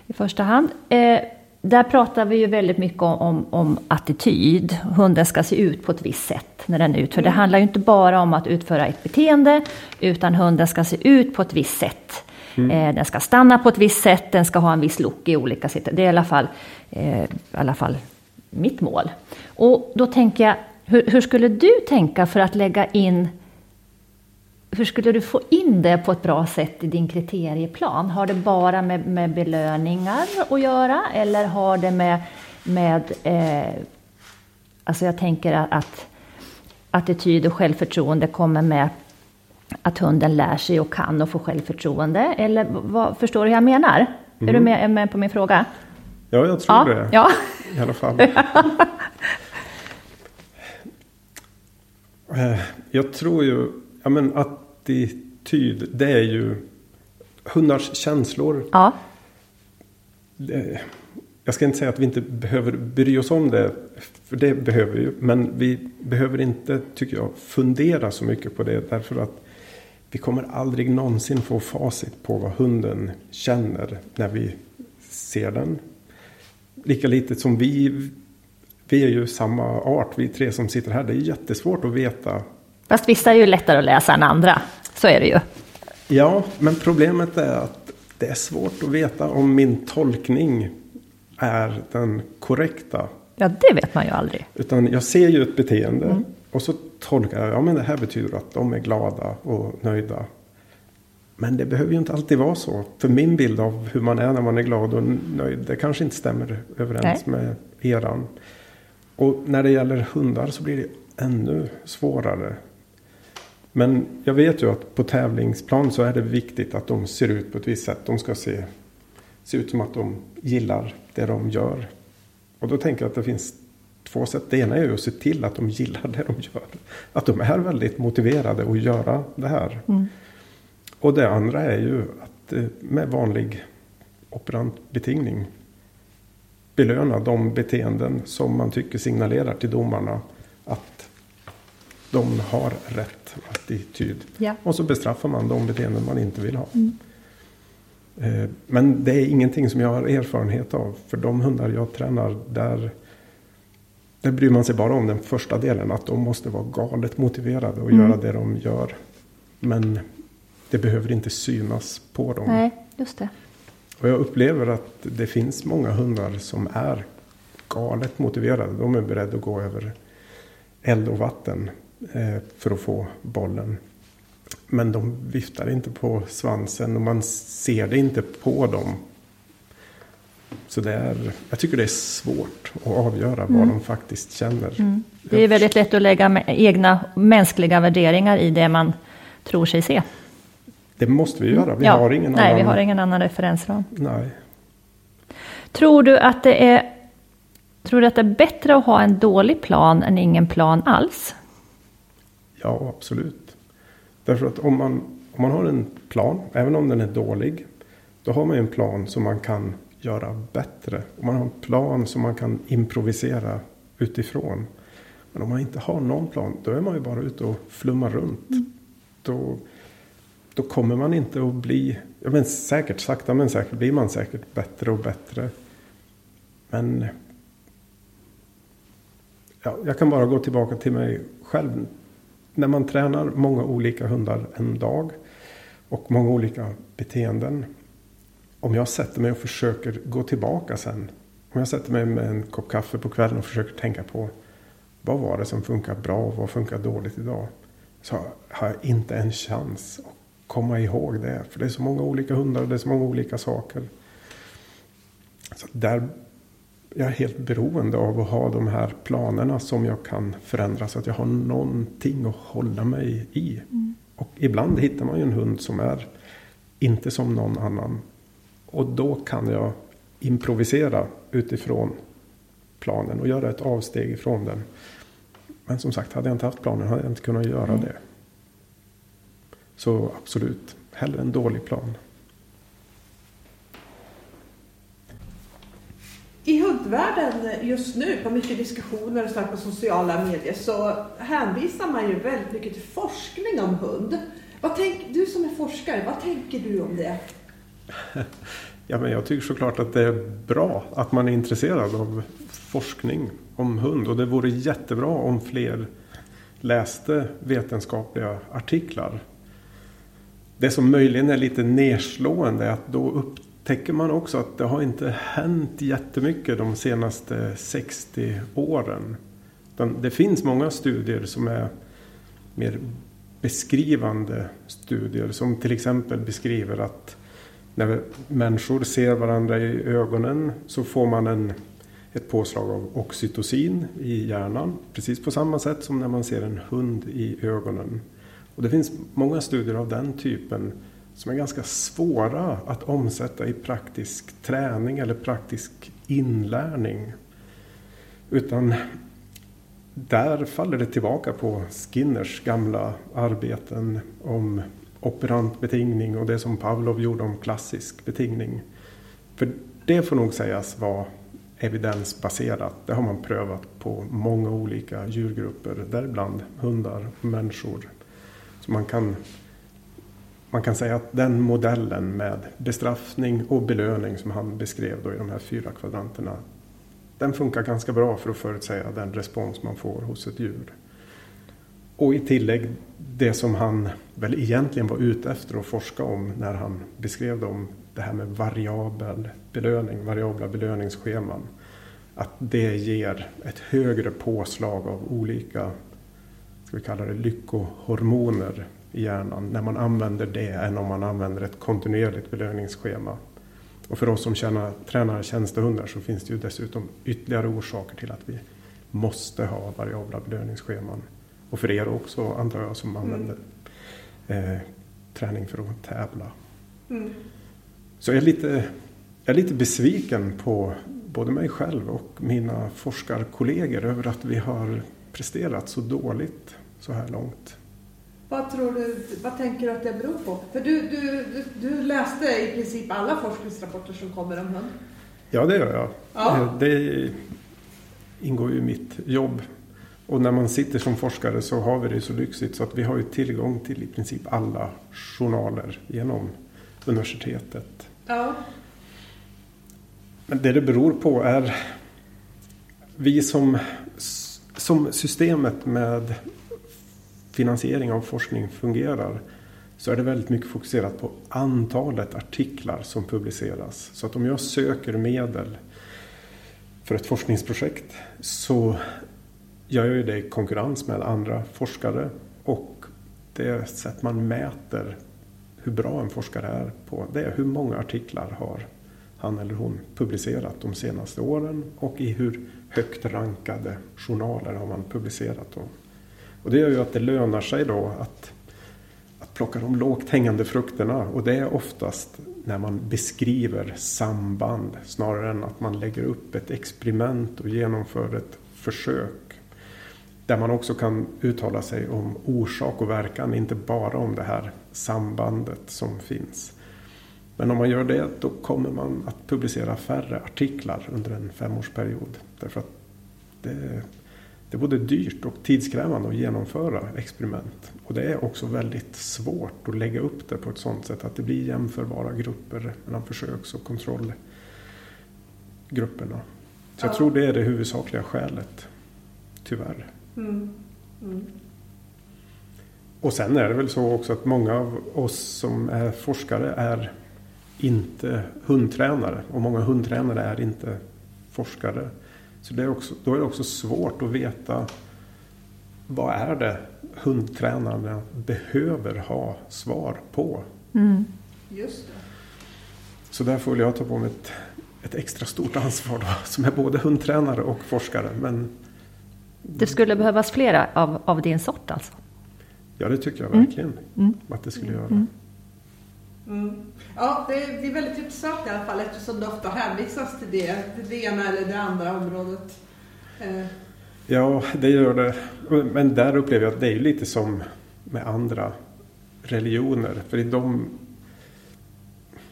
i första hand. Eh, där pratar vi ju väldigt mycket om, om, om, attityd. Hunden ska se ut på ett visst sätt när den utför. Mm. Det handlar ju inte bara om att utföra ett beteende, utan hunden ska se ut på ett visst sätt. Mm. Eh, den ska stanna på ett visst sätt, den ska ha en viss look i olika situationer. Det är i alla fall, eh, i alla fall mitt mål. Och då tänker jag, hur, hur, skulle du tänka för att lägga in hur skulle du få in det på ett bra sätt i din kriterieplan? Har det bara med, med belöningar att göra eller har det med, med eh, alltså jag tänker att attityd och självförtroende kommer med att hunden lär sig och kan och får självförtroende? Eller vad, förstår du hur jag menar? Mm. Är du mm. med, med på min fråga? Ja, jag tror ja, det. Ja. I alla fall. Eh, jag tror ju, ja men attityd, det är ju hundars känslor. Ja. Jag ska inte säga att vi inte behöver bry oss om det, för det behöver vi ju. Men vi behöver inte, tycker jag, fundera så mycket på det. Därför att vi kommer aldrig någonsin få facit på vad hunden känner när vi ser den lika lite som vi, vi är ju samma art, vi tre som sitter här. Det är jättesvårt att veta. Fast vissa är ju lättare att läsa än andra, så är det ju. Ja, men problemet är att det är svårt att veta om min tolkning är den korrekta. Ja, det vet man ju aldrig. Utan jag ser ju ett beteende mm. och så tolkar jag, ja men det här betyder att de är glada och nöjda. Men det behöver ju inte alltid vara så. För min bild av hur man är när man är glad och nöjd, det kanske inte stämmer överens Nej. med eran. Och när det gäller hundar så blir det ännu svårare. Men jag vet ju att på tävlingsplan så är det viktigt att de ser ut på ett visst sätt. De ska se, se ut som att de gillar det de gör. Och då tänker jag att det finns två sätt. Det ena är ju att se till att de gillar det de gör. Att de är väldigt motiverade att göra det här. Mm. Och det andra är ju att eh, med vanlig operantbetingning belöna de beteenden som man tycker signalerar till domarna att de har rätt attityd. Ja. Och så bestraffar man de beteenden man inte vill ha. Mm. Eh, men det är ingenting som jag har erfarenhet av. För de hundar jag tränar, där, där bryr man sig bara om den första delen. Att de måste vara galet motiverade och mm. göra det de gör. Men det behöver inte synas på dem. Nej, just det. Och jag upplever att det finns många hundar som är galet motiverade. De är beredda att gå över eld och vatten eh, för att få bollen. Men de viftar inte på svansen och man ser det inte på dem. Så det är, jag tycker det är svårt att avgöra mm. vad de faktiskt känner. Mm. Det är väldigt lätt att lägga egna mänskliga värderingar i det man tror sig se. Det måste vi göra. Vi ja. har ingen Nej, annan... vi har ingen annan referensram. Nej. Tror du att det är Tror du att det är bättre att ha en dålig plan än ingen plan alls? Ja, absolut. Därför att om man, om man har en plan, även om den är dålig, då har man en plan som man kan göra bättre. Om man har en plan som man kan improvisera utifrån. Men om man inte har någon plan, då är man ju bara ute och flummar runt. Mm. Då, då kommer man inte att bli, ja men säkert sakta men säkert blir man säkert bättre och bättre. Men ja, jag kan bara gå tillbaka till mig själv. När man tränar många olika hundar en dag och många olika beteenden. Om jag sätter mig och försöker gå tillbaka sen. Om jag sätter mig med en kopp kaffe på kvällen och försöker tänka på vad var det som funkar bra och vad funkar dåligt idag. Så har jag inte en chans att komma ihåg det. För det är så många olika hundar och det är så många olika saker. Så där jag är helt beroende av att ha de här planerna som jag kan förändra så att jag har någonting att hålla mig i. Mm. Och ibland hittar man ju en hund som är inte som någon annan. Och då kan jag improvisera utifrån planen och göra ett avsteg ifrån den. Men som sagt, hade jag inte haft planen hade jag inte kunnat göra mm. det. Så absolut, hellre en dålig plan. I hundvärlden just nu, på mycket diskussioner och på sociala medier, så hänvisar man ju väldigt mycket till forskning om hund. Vad tänk, du som är forskare, vad tänker du om det? Ja, men jag tycker såklart att det är bra att man är intresserad av forskning om hund. Och det vore jättebra om fler läste vetenskapliga artiklar. Det som möjligen är lite nedslående är att då upptäcker man också att det har inte hänt jättemycket de senaste 60 åren. Det finns många studier som är mer beskrivande studier som till exempel beskriver att när människor ser varandra i ögonen så får man en, ett påslag av oxytocin i hjärnan. Precis på samma sätt som när man ser en hund i ögonen. Och det finns många studier av den typen som är ganska svåra att omsätta i praktisk träning eller praktisk inlärning. Utan där faller det tillbaka på Skinners gamla arbeten om operant betingning och det som Pavlov gjorde om klassisk betingning. För det får nog sägas vara evidensbaserat. Det har man prövat på många olika djurgrupper, däribland hundar och människor. Så man kan man kan säga att den modellen med bestraffning och belöning som han beskrev då i de här fyra kvadranterna. Den funkar ganska bra för att förutsäga den respons man får hos ett djur. Och i tillägg det som han väl egentligen var ute efter att forska om när han beskrev de det här med variabel belöning, variabla belöningsscheman. Att det ger ett högre påslag av olika, ska vi kalla det lyckohormoner i hjärnan när man använder det än om man använder ett kontinuerligt belöningsschema. Och för oss som tjänar, tränar tjänstehundar så finns det ju dessutom ytterligare orsaker till att vi måste ha variabla belöningsscheman. Och för er också antar jag som mm. använder eh, träning för att tävla. Mm. Så jag är, lite, jag är lite besviken på både mig själv och mina forskarkollegor över att vi har presterat så dåligt så här långt. Vad, tror du, vad tänker du att det beror på? För du, du, du, du läste i princip alla forskningsrapporter som kommer om hund. Ja, det gör jag. Ja. Det ingår ju i mitt jobb. Och när man sitter som forskare så har vi det så lyxigt så att vi har ju tillgång till i princip alla journaler genom universitetet. Ja. Men det det beror på är vi som, som systemet med finansiering av forskning fungerar så är det väldigt mycket fokuserat på antalet artiklar som publiceras. Så att om jag söker medel för ett forskningsprojekt så gör ju det i konkurrens med andra forskare och det sätt man mäter hur bra en forskare är på det är hur många artiklar har han eller hon publicerat de senaste åren och i hur högt rankade journaler har man publicerat dem. Och det gör ju att det lönar sig då att, att plocka de lågt hängande frukterna och det är oftast när man beskriver samband snarare än att man lägger upp ett experiment och genomför ett försök. Där man också kan uttala sig om orsak och verkan, inte bara om det här sambandet som finns. Men om man gör det då kommer man att publicera färre artiklar under en femårsperiod. Därför att det, det är både dyrt och tidskrävande att genomföra experiment. Och det är också väldigt svårt att lägga upp det på ett sådant sätt att det blir jämförbara grupper mellan försöks och kontrollgrupperna. Så jag tror det är det huvudsakliga skälet, tyvärr. Mm. Mm. Och sen är det väl så också att många av oss som är forskare är inte hundtränare och många hundtränare är inte forskare. Så det är också, då är det också svårt att veta vad är det hundtränarna behöver ha svar på. Mm. Just det. Så där får jag ta på mig ett, ett extra stort ansvar då, som är både hundtränare och forskare. Men... Det skulle behövas flera av, av din sort alltså? Ja, det tycker jag verkligen mm. mm. att det skulle göra. Mm. Mm. Ja, det är, det är väldigt intressant i alla fall eftersom det ofta hänvisas till det, till det ena eller det andra området. Eh. Ja, det gör det. Men där upplever jag att det är lite som med andra religioner. För i de,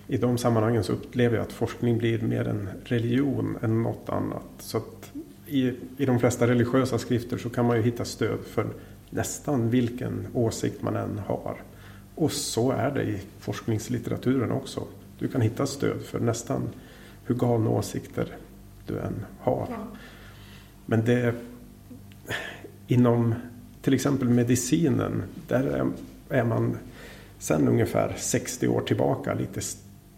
i de sammanhangen så upplever jag att forskning blir mer en religion än något annat. Så att i, i de flesta religiösa skrifter så kan man ju hitta stöd för nästan vilken åsikt man än har. Och så är det i forskningslitteraturen också. Du kan hitta stöd för nästan hur galna åsikter du än har. Ja. Men det inom till exempel medicinen, där är man sedan ungefär 60 år tillbaka lite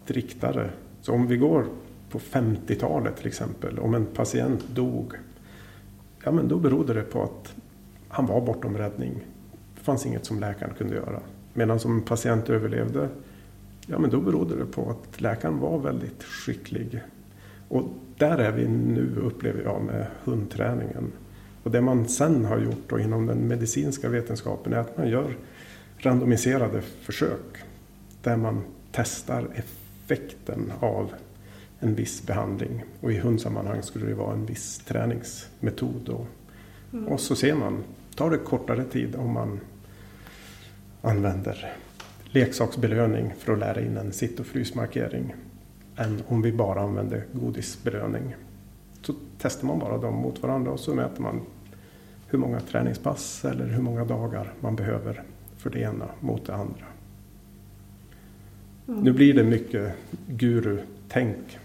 striktare. Så om vi går på 50-talet till exempel, om en patient dog, ja men då berodde det på att han var bortom räddning. Det fanns inget som läkaren kunde göra. Medan som patient överlevde, ja men då berodde det på att läkaren var väldigt skicklig. Och där är vi nu upplever jag med hundträningen. Och det man sen har gjort då inom den medicinska vetenskapen är att man gör randomiserade försök. Där man testar effekten av en viss behandling. Och i hundsammanhang skulle det vara en viss träningsmetod. Och, mm. och så ser man, tar det kortare tid om man använder leksaksbelöning för att lära in en sitt och frysmarkering än om vi bara använder godisbelöning. Så testar man bara dem mot varandra och så mäter man hur många träningspass eller hur många dagar man behöver för det ena mot det andra. Mm. Nu blir det mycket guru-tänk.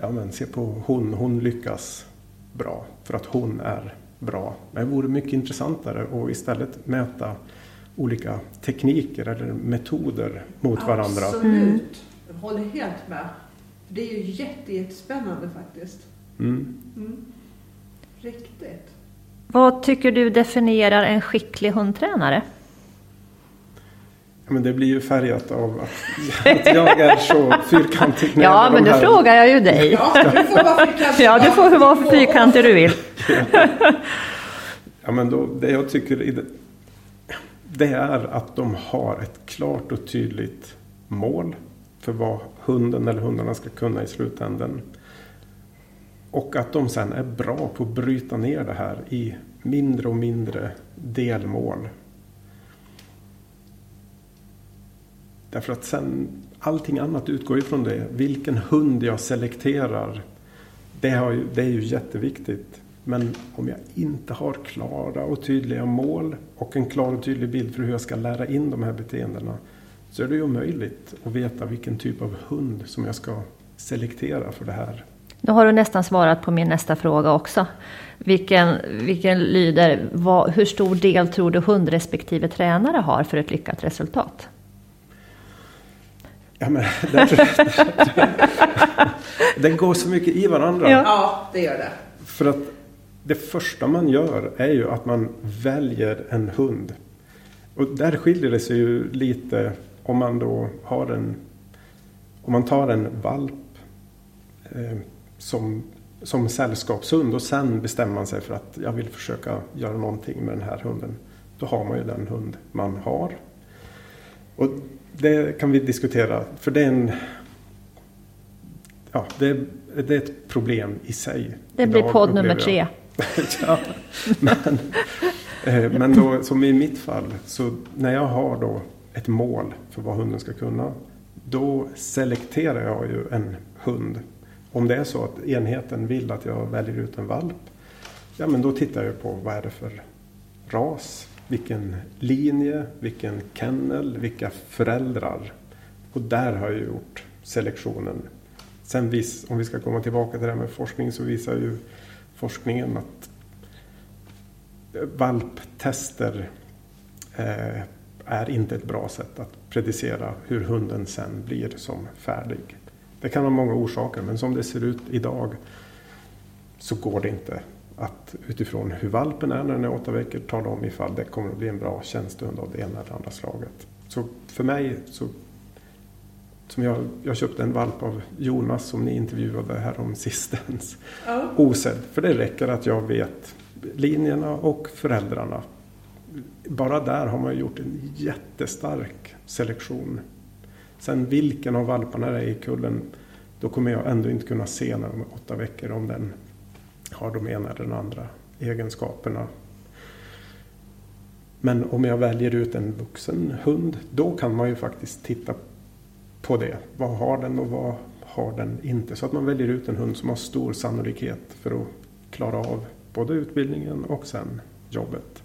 Ja, men se på hon, hon lyckas bra för att hon är bra. Men det vore mycket intressantare att istället mäta olika tekniker eller metoder mot varandra. Absolut. Jag håller helt med. Det är ju jätte, jättespännande faktiskt. Mm. Mm. Riktigt. Vad tycker du definierar en skicklig hundtränare? Men det blir ju färgat av att jag är så fyrkantig. Ja, men då här... frågar jag ju dig. Ja, du får vara fyrkantig. Ja, du får vara för fyrkantig du vill. ja, men då, det jag tycker det är att de har ett klart och tydligt mål för vad hunden eller hundarna ska kunna i slutändan. Och att de sen är bra på att bryta ner det här i mindre och mindre delmål. Därför att sen allting annat utgår ifrån det. Vilken hund jag selekterar. Det, har, det är ju jätteviktigt. Men om jag inte har klara och tydliga mål och en klar och tydlig bild för hur jag ska lära in de här beteendena så är det ju omöjligt att veta vilken typ av hund som jag ska selektera för det här. Då har du nästan svarat på min nästa fråga också. Vilken, vilken lyder, vad, hur stor del tror du hund respektive tränare har för ett lyckat resultat? Ja, men därför, det går så mycket i varandra. Ja. ja, det gör det. För att det första man gör är ju att man väljer en hund. Och där skiljer det sig ju lite om man då har en om man tar en valp eh, som, som sällskapshund och sen bestämmer man sig för att jag vill försöka göra någonting med den här hunden. Då har man ju den hund man har. Och det kan vi diskutera för det är en Ja, det, det är ett problem i sig. Det blir podd nummer tre. ja, men, eh, men då, som i mitt fall, så när jag har då ett mål för vad hunden ska kunna. Då selekterar jag ju en hund. Om det är så att enheten vill att jag väljer ut en valp. Ja men då tittar jag på vad är det för ras. Vilken linje, vilken kennel, vilka föräldrar. Och där har jag gjort selektionen. Sen vis, om vi ska komma tillbaka till det här med forskning så visar ju forskningen att valptester eh, är inte ett bra sätt att predicera hur hunden sen blir som färdig. Det kan ha många orsaker men som det ser ut idag så går det inte att utifrån hur valpen är när den är åtta veckor tala om ifall det kommer att bli en bra tjänstehund av det ena eller andra slaget. Så för mig så som jag, jag köpte en valp av Jonas som ni intervjuade här om sistens. Ja. Osedd. För det räcker att jag vet linjerna och föräldrarna bara där har man gjort en jättestark selektion. Sen vilken av valparna det är i kullen, då kommer jag ändå inte kunna se när de är åtta veckor om den har de ena eller den andra egenskaperna. Men om jag väljer ut en vuxen hund, då kan man ju faktiskt titta på det. Vad har den och vad har den inte? Så att man väljer ut en hund som har stor sannolikhet för att klara av både utbildningen och sen jobbet.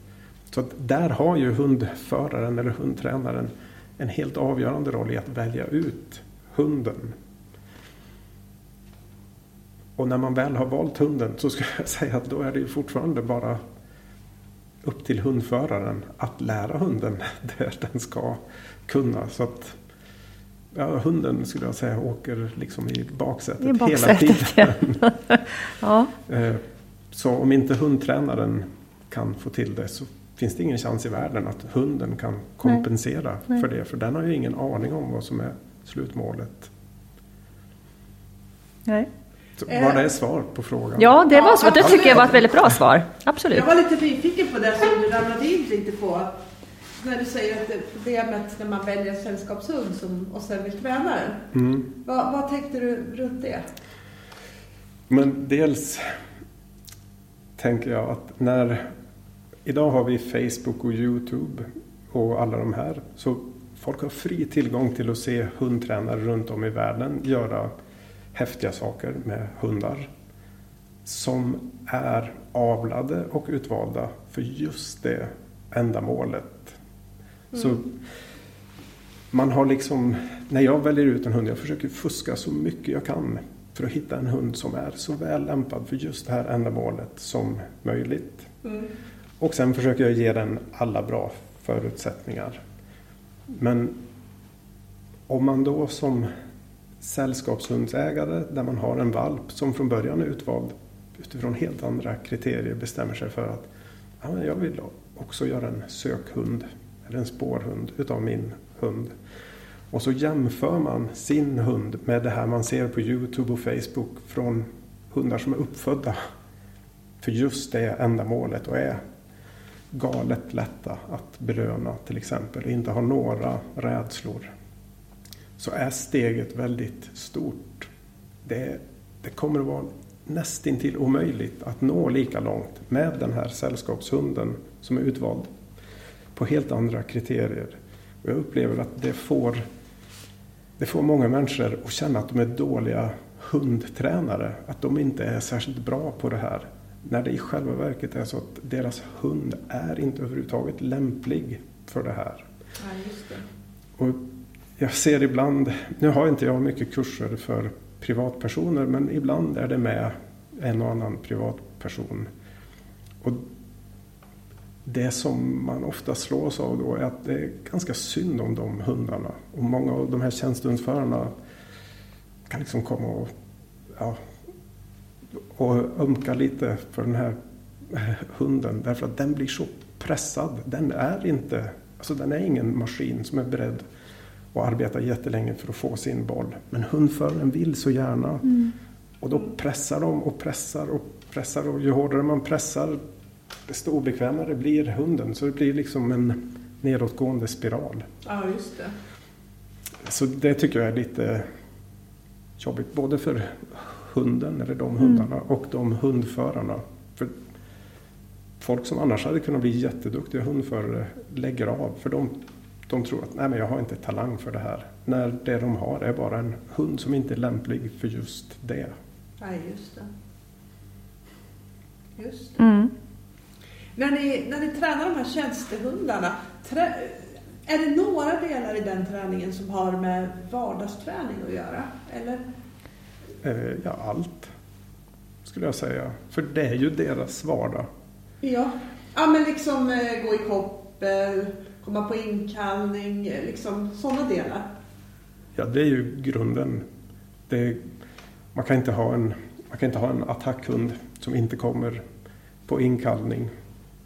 Så att där har ju hundföraren eller hundtränaren en helt avgörande roll i att välja ut hunden. Och när man väl har valt hunden så skulle jag säga att då är det ju fortfarande bara upp till hundföraren att lära hunden det den ska kunna. Så att ja, hunden skulle jag säga åker liksom i baksätet, I baksätet hela tiden. Ja. ja. Eh, så om inte hundtränaren kan få till det så finns det ingen chans i världen att hunden kan kompensera Nej. för det. För den har ju ingen aning om vad som är slutmålet. Nej. Var det svar på frågan? Ja, det var så. Det tycker jag var ett väldigt bra svar. Absolut. Jag var lite nyfiken på det som du ramlade in lite på. När du säger att det är problemet när man väljer sällskapshund som, och sen vill träna den. Mm. Vad, vad tänkte du runt det? Men dels tänker jag att när Idag har vi Facebook och Youtube och alla de här. Så folk har fri tillgång till att se hundtränare runt om i världen göra häftiga saker med hundar. Som är avlade och utvalda för just det ändamålet. Mm. Så man har liksom, när jag väljer ut en hund, jag försöker fuska så mycket jag kan för att hitta en hund som är så väl lämpad för just det här ändamålet som möjligt. Mm. Och sen försöker jag ge den alla bra förutsättningar. Men om man då som sällskapshundsägare där man har en valp som från början är utvald utifrån helt andra kriterier bestämmer sig för att ja, jag vill också göra en sökhund eller en spårhund utav min hund. Och så jämför man sin hund med det här man ser på Youtube och Facebook från hundar som är uppfödda för just det ändamålet och är galet lätta att belöna till exempel och inte har några rädslor. Så är steget väldigt stort. Det, det kommer att vara nästintill omöjligt att nå lika långt med den här sällskapshunden som är utvald på helt andra kriterier. Och jag upplever att det får, det får många människor att känna att de är dåliga hundtränare. Att de inte är särskilt bra på det här. När det i själva verket är så att deras hund är inte överhuvudtaget lämplig för det här. Ja, det. Och jag ser ibland, nu har inte jag mycket kurser för privatpersoner men ibland är det med en och annan privatperson. Och det som man ofta slås av då är att det är ganska synd om de hundarna. Och många av de här tjänstehundsförarna kan liksom komma och, ja, och ömka lite för den här hunden därför att den blir så pressad. Den är inte, alltså den är ingen maskin som är beredd att arbeta jättelänge för att få sin boll. Men hundföraren vill så gärna. Mm. Och då pressar de och pressar och pressar och ju hårdare man pressar desto obekvämare blir hunden. Så det blir liksom en nedåtgående spiral. Ja, just det. Så det tycker jag är lite jobbigt. Både för hunden, eller de hundarna, mm. och de hundförarna. För folk som annars hade kunnat bli jätteduktiga hundförare lägger av. För de, de tror att Nej, men jag har inte talang för det här. När det de har är bara en hund som inte är lämplig för just det. Nej, just det. Just det. Mm. När ni, när ni tränar de här tjänstehundarna, trä, är det några delar i den träningen som har med vardagsträning att göra? Eller? Eh, ja, allt skulle jag säga. För det är ju deras vardag. Ja, ja men liksom eh, gå i koppel, komma på inkallning, liksom sådana delar. Ja, det är ju grunden. Det, man, kan inte ha en, man kan inte ha en attackhund som inte kommer på inkallning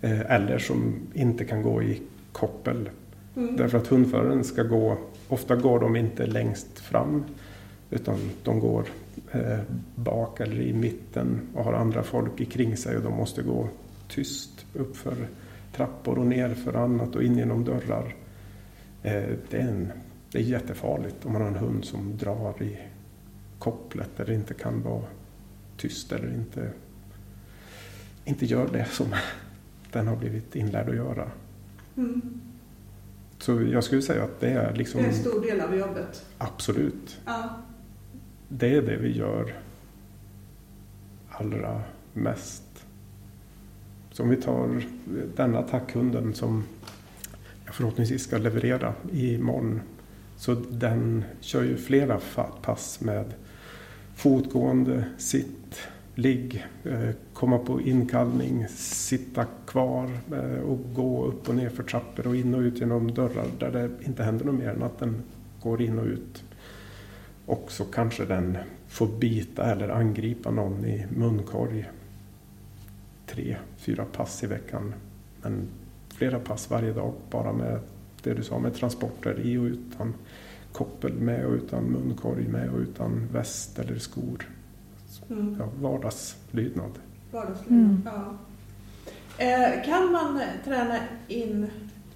Eh, eller som inte kan gå i koppel. Mm. Därför att hundföraren ska gå, ofta går de inte längst fram utan de går eh, bak eller i mitten och har andra folk kring sig och de måste gå tyst uppför trappor och ner för annat och in genom dörrar. Eh, det, är en, det är jättefarligt om man har en hund som drar i kopplet eller inte kan vara tyst eller inte, inte gör det som den har blivit inlärd att göra. Mm. Så jag skulle säga att det är liksom... Det är en stor del av jobbet. Absolut. Ja. Det är det vi gör allra mest. Så om vi tar den attackhunden som jag förhoppningsvis ska leverera imorgon. Så den kör ju flera pass med fotgående, sitt, ligg, eh, komma på inkallning, sitta kvar eh, och gå upp och ner för trappor och in och ut genom dörrar där det inte händer något mer än att den går in och ut. Och så kanske den får bita eller angripa någon i munkorg tre, fyra pass i veckan. Men flera pass varje dag bara med det du sa med transporter i och utan koppel med och utan munkorg med och utan väst eller skor. Mm. Ja, vardagslydnad. Vardagslydnad, mm. ja. Eh, kan man träna in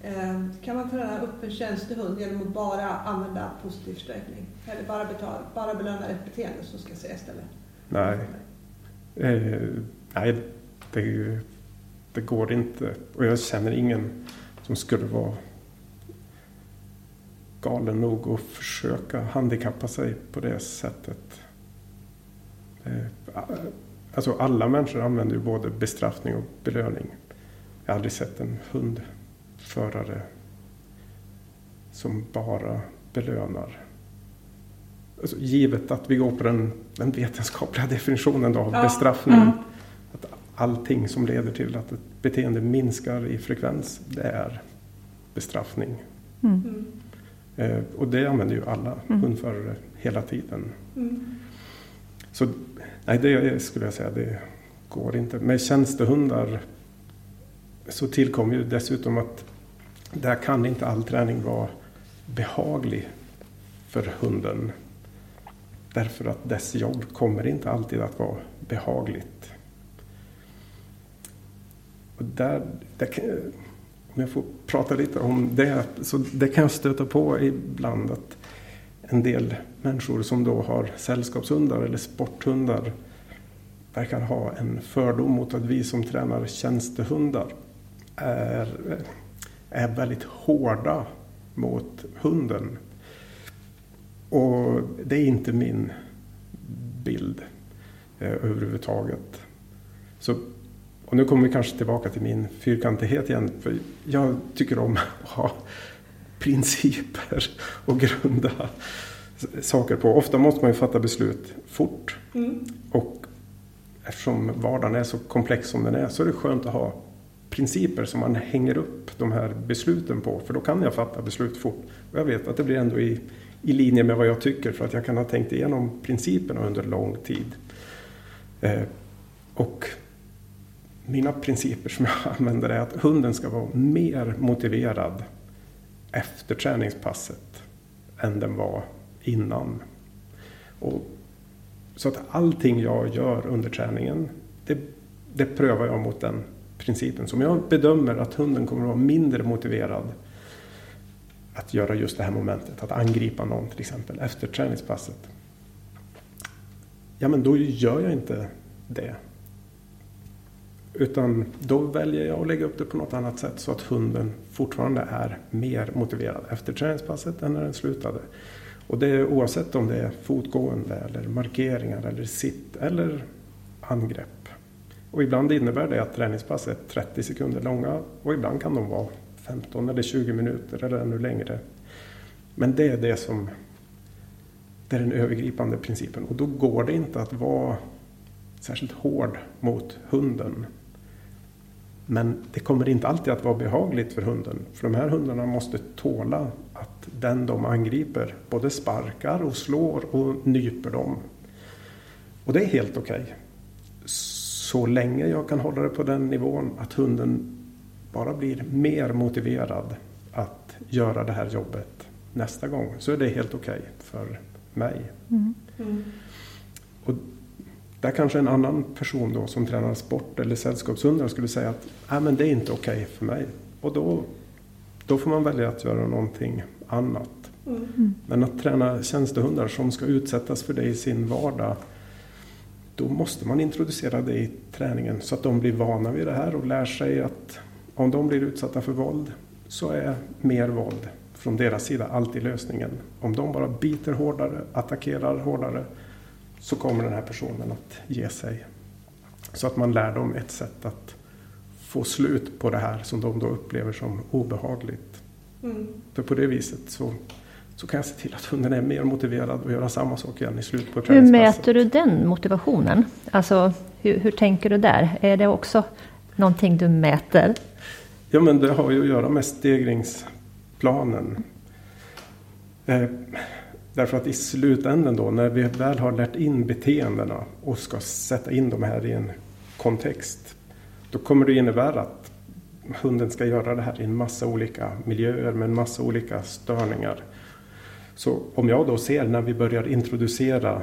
eh, kan man träna upp en tjänstehund genom att bara använda positiv sträckning? Eller bara, betala, bara belöna ett beteende som ska säga istället? Nej, eh, nej det, det går inte. Och jag känner ingen som skulle vara galen nog att försöka handikappa sig på det sättet. Eh, alltså alla människor använder ju både bestraffning och belöning. Jag har aldrig sett en hundförare som bara belönar. Alltså, givet att vi går på den, den vetenskapliga definitionen då av ja. bestraffning. Mm. Allting som leder till att ett beteende minskar i frekvens, det är bestraffning. Mm. Eh, och det använder ju alla mm. hundförare hela tiden. Mm. Så nej, det skulle jag säga, det går inte. Med tjänstehundar så tillkommer ju dessutom att där kan inte all träning vara behaglig för hunden. Därför att dess jobb kommer inte alltid att vara behagligt. Och där, där kan, om jag får prata lite om det, så det kan jag stöta på ibland att en del människor som då har sällskapshundar eller sporthundar verkar ha en fördom mot att vi som tränar tjänstehundar är, är väldigt hårda mot hunden. Och det är inte min bild eh, överhuvudtaget. Så, och nu kommer vi kanske tillbaka till min fyrkantighet igen. För jag tycker om att ha principer och grunda saker på. Ofta måste man ju fatta beslut fort. Mm. Och eftersom vardagen är så komplex som den är så är det skönt att ha principer som man hänger upp de här besluten på. För då kan jag fatta beslut fort. Och jag vet att det blir ändå i, i linje med vad jag tycker för att jag kan ha tänkt igenom principerna under lång tid. Eh, och mina principer som jag använder är att hunden ska vara mer motiverad efter träningspasset än den var innan. Och, så att allting jag gör under träningen, det, det prövar jag mot den principen. Så om jag bedömer att hunden kommer att vara mindre motiverad att göra just det här momentet, att angripa någon till exempel efter träningspasset. Ja, men då gör jag inte det. Utan då väljer jag att lägga upp det på något annat sätt så att hunden fortfarande är mer motiverad efter träningspasset än när den slutade. Och det är oavsett om det är fotgående eller markeringar eller sitt eller angrepp. Och ibland innebär det att träningspass är 30 sekunder långa och ibland kan de vara 15 eller 20 minuter eller ännu längre. Men det är det som det är den övergripande principen och då går det inte att vara särskilt hård mot hunden. Men det kommer inte alltid att vara behagligt för hunden. För de här hundarna måste tåla att den de angriper både sparkar och slår och nyper dem. Och det är helt okej. Okay. Så länge jag kan hålla det på den nivån att hunden bara blir mer motiverad att göra det här jobbet nästa gång så är det helt okej okay för mig. Mm. Mm. Och där kanske en annan person då som tränar sport eller sällskapshundar skulle säga att Nej, men det är inte okej okay för mig. Och då, då får man välja att göra någonting annat. Mm. Men att träna tjänstehundar som ska utsättas för det i sin vardag då måste man introducera det i träningen så att de blir vana vid det här och lär sig att om de blir utsatta för våld så är mer våld från deras sida alltid lösningen. Om de bara biter hårdare, attackerar hårdare så kommer den här personen att ge sig. Så att man lär dem ett sätt att få slut på det här som de då upplever som obehagligt. Mm. För på det viset så, så kan jag se till att hunden är mer motiverad att göra samma sak igen i slutet på Hur mäter du den motivationen? Alltså hur, hur tänker du där? Är det också någonting du mäter? Ja men det har ju att göra med stegringsplanen. Eh, Därför att i slutändan då, när vi väl har lärt in beteendena och ska sätta in de här i en kontext, då kommer det innebära att hunden ska göra det här i en massa olika miljöer med en massa olika störningar. Så om jag då ser när vi börjar introducera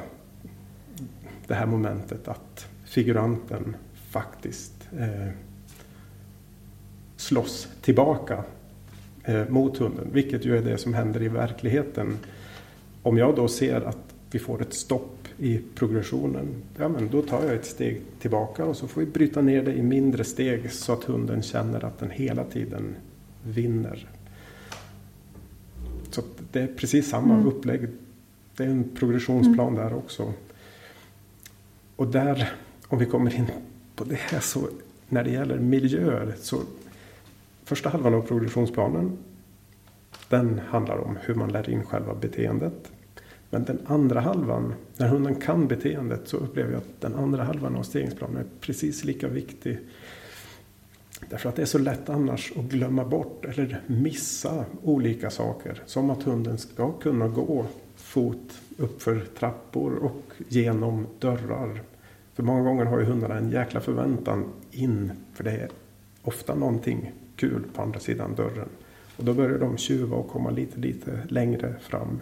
det här momentet att figuranten faktiskt eh, slåss tillbaka eh, mot hunden, vilket ju är det som händer i verkligheten om jag då ser att vi får ett stopp i progressionen, ja men då tar jag ett steg tillbaka och så får vi bryta ner det i mindre steg så att hunden känner att den hela tiden vinner. Så det är precis samma mm. upplägg. Det är en progressionsplan mm. där också. Och där, om vi kommer in på det här så när det gäller miljöer så första halvan av progressionsplanen den handlar om hur man lär in själva beteendet. Men den andra halvan, när hunden kan beteendet så upplever jag att den andra halvan av stegringsplanen är precis lika viktig Därför att det är så lätt annars att glömma bort eller missa olika saker. Som att hunden ska kunna gå fot uppför trappor och genom dörrar. För många gånger har ju hundarna en jäkla förväntan in. För det är ofta någonting kul på andra sidan dörren. Och då börjar de tjuva och komma lite, lite längre fram.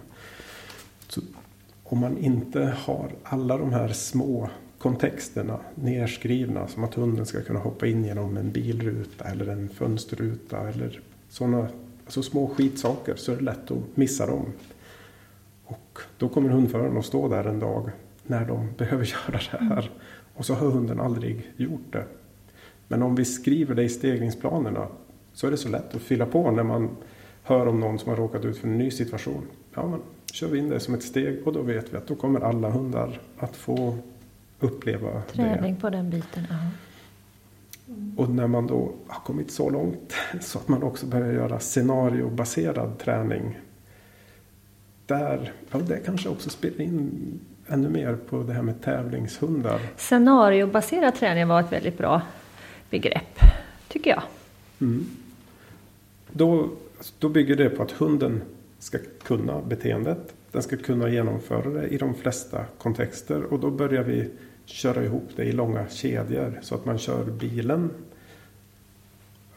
Så om man inte har alla de här små kontexterna nerskrivna som att hunden ska kunna hoppa in genom en bilruta eller en fönsterruta eller sådana alltså små skitsaker så är det lätt att missa dem. Och då kommer hundföraren att stå där en dag när de behöver göra det här. Och så har hunden aldrig gjort det. Men om vi skriver det i stegringsplanerna så är det så lätt att fylla på när man hör om någon som har råkat ut för en ny situation. Ja, men kör vi in det som ett steg och då vet vi att då kommer alla hundar att få uppleva Träning det. på den biten. Ja. Och när man då har kommit så långt så att man också börjar göra scenariobaserad träning. Där, ja, det kanske också spelar in ännu mer på det här med tävlingshundar. Scenariobaserad träning var ett väldigt bra begrepp, tycker jag. Mm. Då, då bygger det på att hunden ska kunna beteendet. Den ska kunna genomföra det i de flesta kontexter och då börjar vi köra ihop det i långa kedjor så att man kör bilen,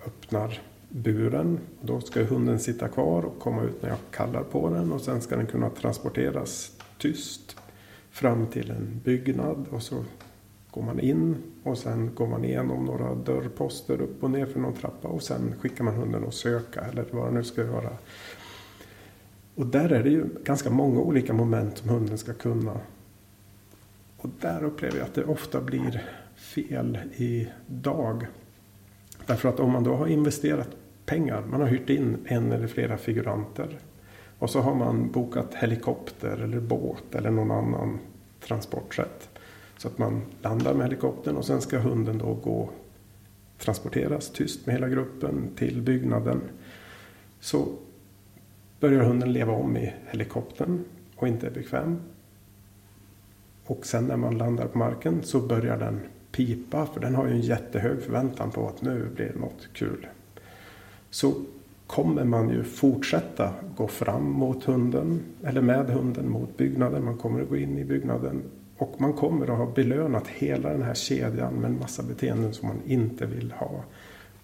öppnar buren. Då ska hunden sitta kvar och komma ut när jag kallar på den och sen ska den kunna transporteras tyst fram till en byggnad och så går man in och sen går man igenom några dörrposter upp och ner för någon trappa och sen skickar man hunden att söka eller vad det nu ska göra. Och där är det ju ganska många olika moment som hunden ska kunna. Och där upplever jag att det ofta blir fel idag. Därför att om man då har investerat pengar, man har hyrt in en eller flera figuranter och så har man bokat helikopter eller båt eller någon annan transportsätt. Så att man landar med helikoptern och sen ska hunden då gå transporteras tyst med hela gruppen till byggnaden. Så börjar hunden leva om i helikoptern och inte är bekväm. Och sen när man landar på marken så börjar den pipa för den har ju en jättehög förväntan på att nu blir det något kul. Så kommer man ju fortsätta gå fram mot hunden eller med hunden mot byggnaden. Man kommer att gå in i byggnaden och man kommer att ha belönat hela den här kedjan med en massa beteenden som man inte vill ha.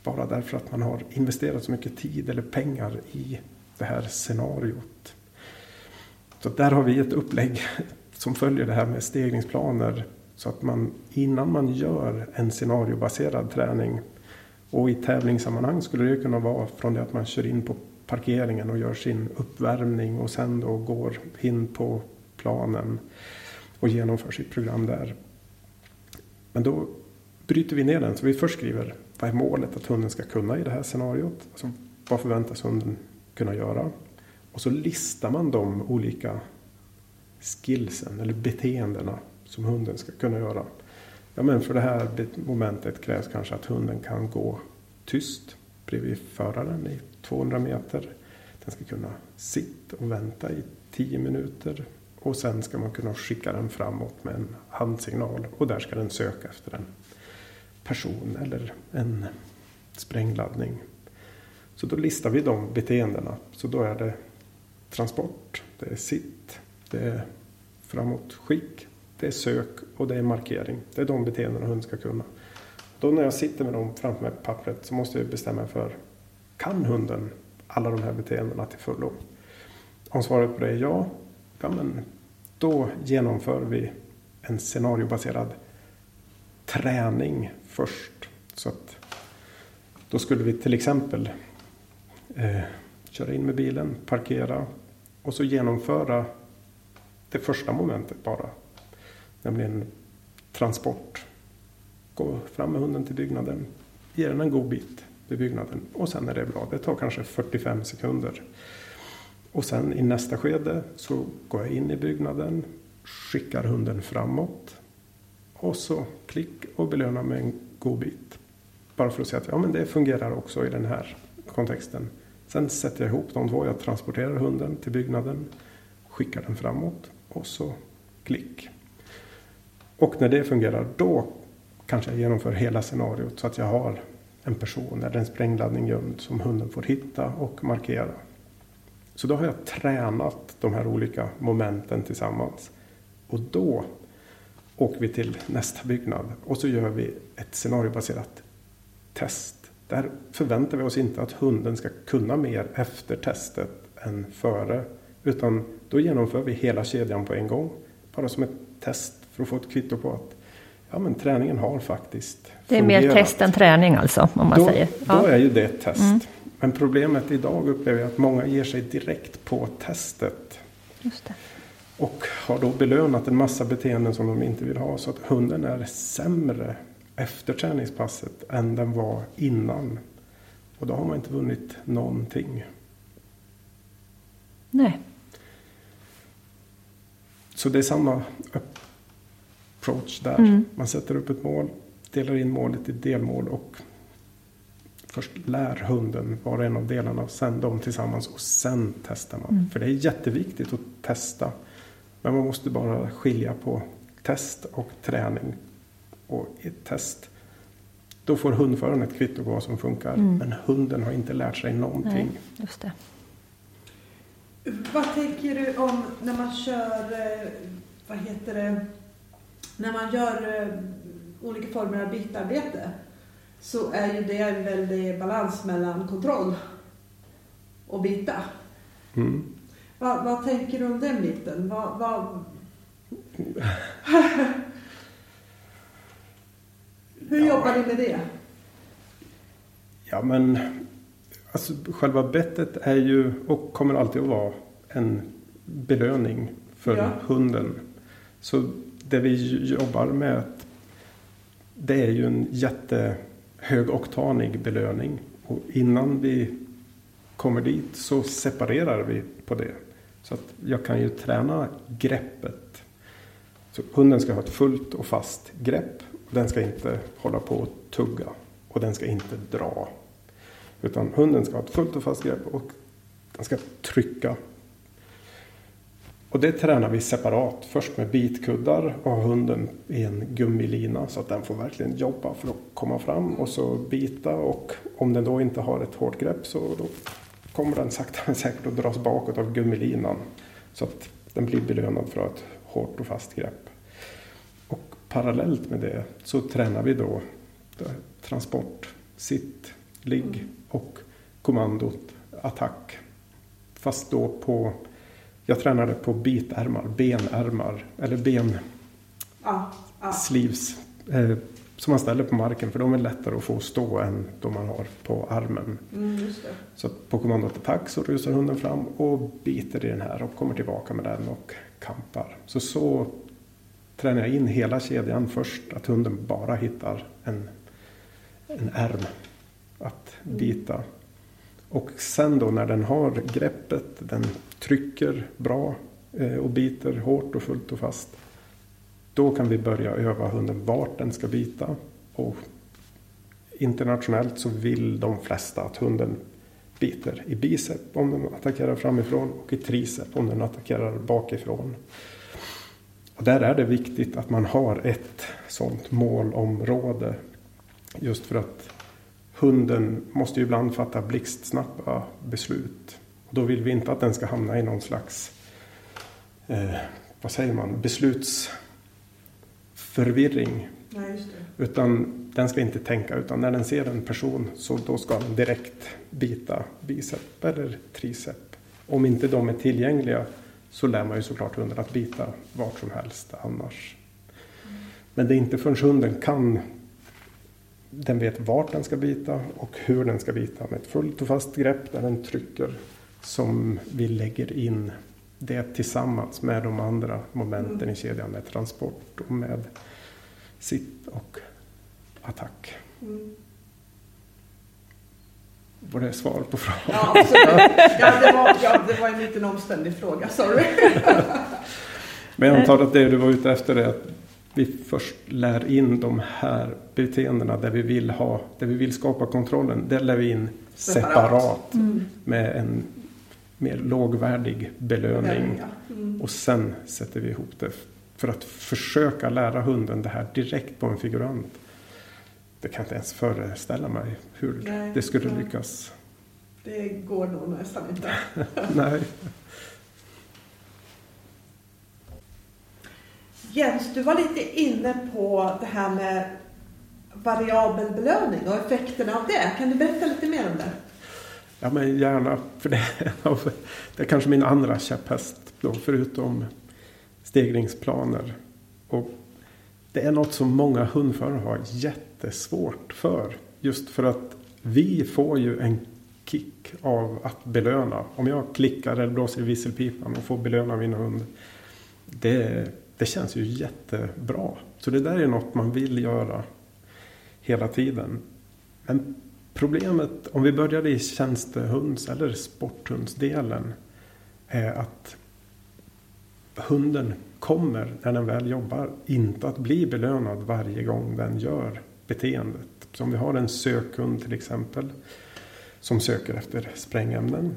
Bara därför att man har investerat så mycket tid eller pengar i det här scenariot. Så där har vi ett upplägg som följer det här med stegringsplaner. Så att man innan man gör en scenariobaserad träning och i tävlingssammanhang skulle det kunna vara från det att man kör in på parkeringen och gör sin uppvärmning och sen då går in på planen och genomför sitt program där. Men då bryter vi ner den. Så vi först skriver vad är målet att hunden ska kunna i det här scenariot? Alltså, vad förväntas hunden kunna göra? Och så listar man de olika skillsen eller beteendena som hunden ska kunna göra. Ja, men för det här momentet krävs kanske att hunden kan gå tyst bredvid föraren i 200 meter. Den ska kunna sitta och vänta i 10 minuter och sen ska man kunna skicka den framåt med en handsignal och där ska den söka efter en person eller en sprängladdning. Så då listar vi de beteendena. Så då är det transport, det är sitt, det är framåtskick, det är sök och det är markering. Det är de beteendena hunden ska kunna. Då när jag sitter med dem framför mig på pappret så måste jag bestämma mig för kan hunden alla de här beteendena till fullo? Om svaret på det är ja, ja men då genomför vi en scenariobaserad träning först. Så att då skulle vi till exempel eh, köra in med bilen, parkera och så genomföra det första momentet bara. Nämligen transport. Gå fram med hunden till byggnaden, ge den en god bit vid byggnaden och sen är det bra. Det tar kanske 45 sekunder. Och sen i nästa skede så går jag in i byggnaden, skickar hunden framåt och så klick och belönar med en god bit. Bara för att säga att ja, men det fungerar också i den här kontexten. Sen sätter jag ihop de två. Jag transporterar hunden till byggnaden, skickar den framåt och så klick. Och när det fungerar då kanske jag genomför hela scenariot så att jag har en person eller en sprängladdning gömd som hunden får hitta och markera. Så då har jag tränat de här olika momenten tillsammans. Och då åker vi till nästa byggnad och så gör vi ett scenariobaserat test. Där förväntar vi oss inte att hunden ska kunna mer efter testet än före. Utan då genomför vi hela kedjan på en gång. Bara som ett test för att få ett kvitto på att ja, men träningen har faktiskt Det är fungerat. mer test än träning alltså, om man då, säger. Ja. Då är ju det ett test. Mm. Men problemet idag upplever jag att många ger sig direkt på testet. Och har då belönat en massa beteenden som de inte vill ha. Så att hunden är sämre efter träningspasset än den var innan. Och då har man inte vunnit någonting. Nej. Så det är samma approach där. Mm. Man sätter upp ett mål, delar in målet i delmål och först lär hunden var en av delarna, sen de tillsammans och sen testar man. Mm. För det är jätteviktigt att testa. Men man måste bara skilja på test och träning. Och i ett test, då får hundföraren ett kvitto på vad som funkar. Mm. Men hunden har inte lärt sig någonting. Nej, just det. Vad tänker du om när man kör, eh, vad heter det, när man gör eh, olika former av bitarbete? Så är ju det en väldig balans mellan kontroll och bita. Mm. Vad, vad, tänker du om den biten? Vad, vad... Hur ja. jobbar ni med det? Ja men alltså, själva bettet är ju och kommer alltid att vara en belöning för ja. hunden. Så det vi jobbar med det är ju en jätte högoktanig belöning. Och innan vi kommer dit så separerar vi på det. Så att jag kan ju träna greppet. Så hunden ska ha ett fullt och fast grepp. Och den ska inte hålla på och tugga. Och den ska inte dra. Utan hunden ska ha ett fullt och fast grepp och den ska trycka och det tränar vi separat. Först med bitkuddar och hunden i en gummilina så att den får verkligen jobba för att komma fram och så bita och om den då inte har ett hårt grepp så då kommer den sakta men säkert att dras bakåt av gummilinan. Så att den blir belönad för att ha ett hårt och fast grepp. Och parallellt med det så tränar vi då transport, sitt, ligg och kommandot attack. Fast då på jag tränade på bitärmar, benärmar eller ben ah, ah. sleeves. Eh, som man ställer på marken för de är lättare att få stå än de man har på armen. Mm, så på kommandot attack så rusar hunden fram och biter i den här och kommer tillbaka med den och kampar. Så så tränar jag in hela kedjan först. Att hunden bara hittar en, en ärm att mm. bita. Och sen då när den har greppet, den trycker bra eh, och biter hårt och fullt och fast. Då kan vi börja öva hunden vart den ska bita. Och internationellt så vill de flesta att hunden biter i bicep om den attackerar framifrån och i tricep om den attackerar bakifrån. Och där är det viktigt att man har ett sådant målområde. Just för att hunden måste ju ibland fatta blixtsnabba beslut. Då vill vi inte att den ska hamna i någon slags, eh, vad säger man, beslutsförvirring. Nej, utan den ska inte tänka, utan när den ser en person så då ska den direkt bita bicep eller tricep. Om inte de är tillgängliga så lär man ju såklart hunden att bita vart som helst annars. Mm. Men det är inte förrän hunden kan den vet vart den ska bita och hur den ska bita med ett fullt och fast grepp där den trycker som vi lägger in det tillsammans med de andra momenten mm. i kedjan med transport och med sitt och attack. Mm. Var det svar på frågan? Ja, absolut. Ja, det, var, ja, det var en liten omständig fråga, sorry. Men jag antar att det du var ute efter är att vi först lär in de här beteendena där vi vill ha, där vi vill skapa kontrollen. Det lär vi in separat, separat mm. med en mer lågvärdig belöning. Mm. Och sen sätter vi ihop det för att försöka lära hunden det här direkt på en figurant. det kan inte ens föreställa mig hur nej, det skulle nej. lyckas. Det går nog nästan inte. nej. Jens, du var lite inne på det här med variabel belöning och effekterna av det. Kan du berätta lite mer om det? Ja, men gärna. För det, det är kanske min andra käpphäst då, förutom stegringsplaner. Och det är något som många hundförare har jättesvårt för. Just för att vi får ju en kick av att belöna. Om jag klickar eller blåser i visselpipan och får belöna min hund. Det, det känns ju jättebra. Så det där är något man vill göra hela tiden. Men problemet, om vi börjar i tjänstehunds eller sporthundsdelen, är att hunden kommer, när den väl jobbar, inte att bli belönad varje gång den gör beteendet. Så om vi har en sökhund till exempel, som söker efter sprängämnen.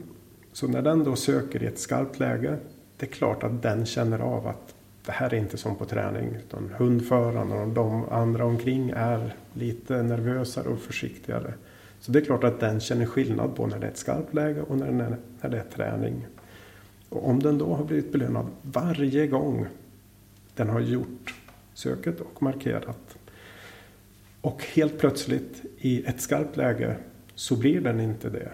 Så när den då söker i ett skarpt läge, det är klart att den känner av att det här är inte som på träning. Utan hundföraren och de andra omkring är lite nervösare och försiktigare. Så det är klart att den känner skillnad på när det är ett skarpt läge och när, när, när det är träning. Och om den då har blivit belönad varje gång den har gjort söket och markerat. Och helt plötsligt i ett skarpt läge så blir den inte det.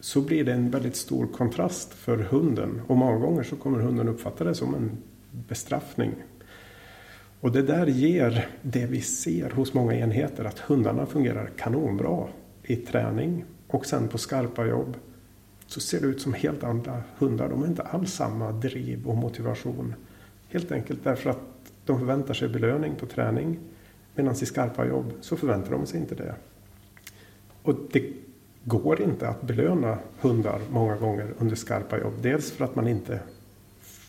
Så blir det en väldigt stor kontrast för hunden. Och många gånger så kommer hunden uppfatta det som en bestraffning. Och det där ger det vi ser hos många enheter att hundarna fungerar kanonbra i träning och sen på skarpa jobb så ser det ut som helt andra hundar. De har inte alls samma driv och motivation. Helt enkelt därför att de förväntar sig belöning på träning medan i skarpa jobb så förväntar de sig inte det. Och det går inte att belöna hundar många gånger under skarpa jobb. Dels för att man inte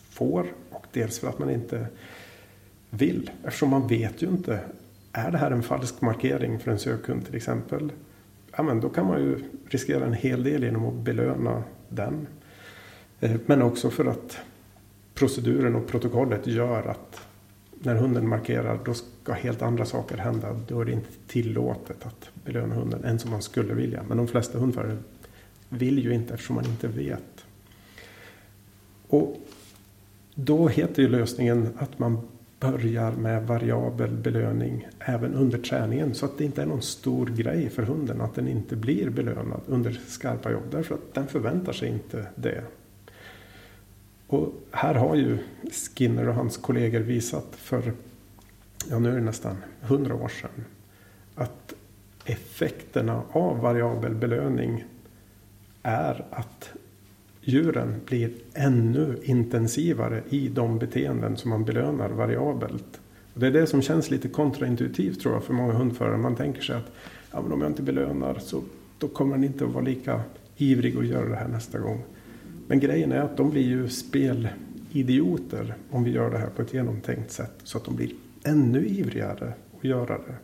får och dels för att man inte vill. Eftersom man vet ju inte. Är det här en falsk markering för en sökhund till exempel? Ja, men då kan man ju riskera en hel del genom att belöna den. Eh, men också för att proceduren och protokollet gör att när hunden markerar då ska helt andra saker hända. Då är det inte tillåtet att belöna hunden än som man skulle vilja. Men de flesta hundförare vill ju inte eftersom man inte vet. Och då heter ju lösningen att man börjar med variabel belöning även under träningen. Så att det inte är någon stor grej för hunden att den inte blir belönad under skarpa jobb. Därför att den förväntar sig inte det. Och här har ju Skinner och hans kollegor visat för, ja nu är det nästan hundra år sedan, att effekterna av variabel belöning är att djuren blir ännu intensivare i de beteenden som man belönar variabelt. Och det är det som känns lite kontraintuitivt tror jag för många hundförare. Man tänker sig att ja, men om jag inte belönar så då kommer den inte att vara lika ivrig att göra det här nästa gång. Men grejen är att de blir ju spelidioter om vi gör det här på ett genomtänkt sätt så att de blir ännu ivrigare att göra det.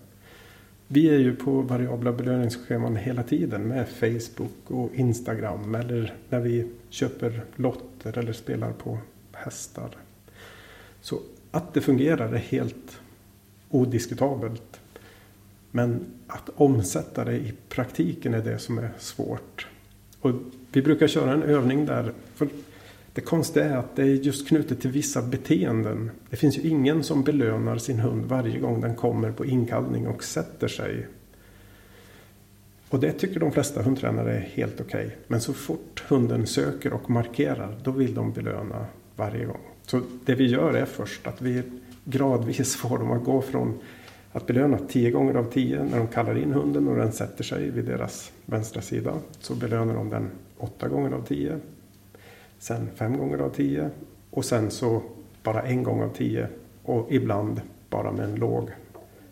Vi är ju på variabla belöningsscheman hela tiden med Facebook och Instagram eller när vi köper lotter eller spelar på hästar. Så att det fungerar är helt odiskutabelt. Men att omsätta det i praktiken är det som är svårt. Och vi brukar köra en övning där. För det konstiga är att det är just knutet till vissa beteenden. Det finns ju ingen som belönar sin hund varje gång den kommer på inkallning och sätter sig. Och det tycker de flesta hundtränare är helt okej. Okay. Men så fort hunden söker och markerar, då vill de belöna varje gång. Så det vi gör är först att vi gradvis får dem att gå från att belöna tio gånger av tio när de kallar in hunden och den sätter sig vid deras vänstra sida. Så belönar de den åtta gånger av tio sen fem gånger av tio och sen så bara en gång av tio och ibland bara med en låg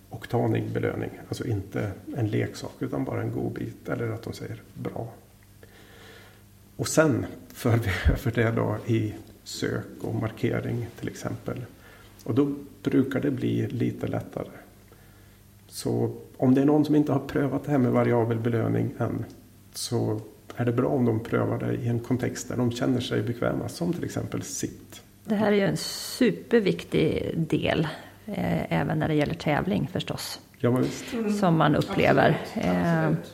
oktanig belöning. Alltså inte en leksak utan bara en godbit eller att de säger bra. Och sen för vi över det då i sök och markering till exempel. Och då brukar det bli lite lättare. Så om det är någon som inte har prövat det här med variabel belöning än så är det bra om de prövar det i en kontext där de känner sig bekväma, som till exempel sitt. Det här är ju en superviktig del, eh, även när det gäller tävling förstås. ja, mm. som man upplever. Absolut. Absolut.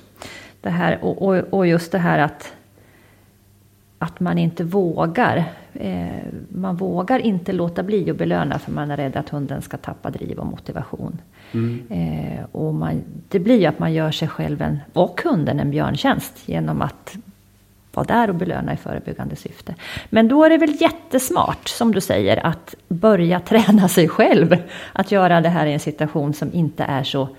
Det här, och, och, och just det här att att man inte vågar. Eh, man vågar inte låta bli att belöna för man är rädd att hunden ska tappa driv och motivation. Mm. Eh, och man, det blir ju att man gör sig själv en, och hunden en björntjänst genom att vara där och belöna i förebyggande syfte. Men då är det väl jättesmart, som du säger, att börja träna sig själv. Att göra det här i en situation som inte är så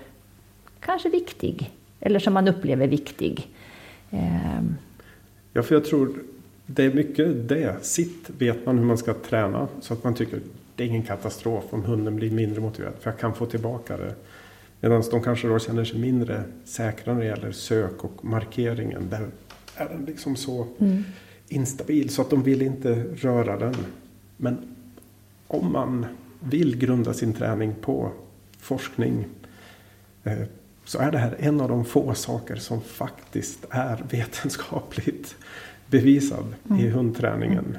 kanske viktig, eller som man upplever viktig. Eh. Ja, för jag tror det är mycket det. Sitt vet man hur man ska träna så att man tycker det är ingen katastrof om hunden blir mindre motiverad för jag kan få tillbaka det. Medan de kanske då känner sig mindre säkra när det gäller sök och markeringen. Där är den liksom så mm. instabil så att de vill inte röra den. Men om man vill grunda sin träning på forskning eh, så är det här en av de få saker som faktiskt är vetenskapligt bevisad mm. i hundträningen.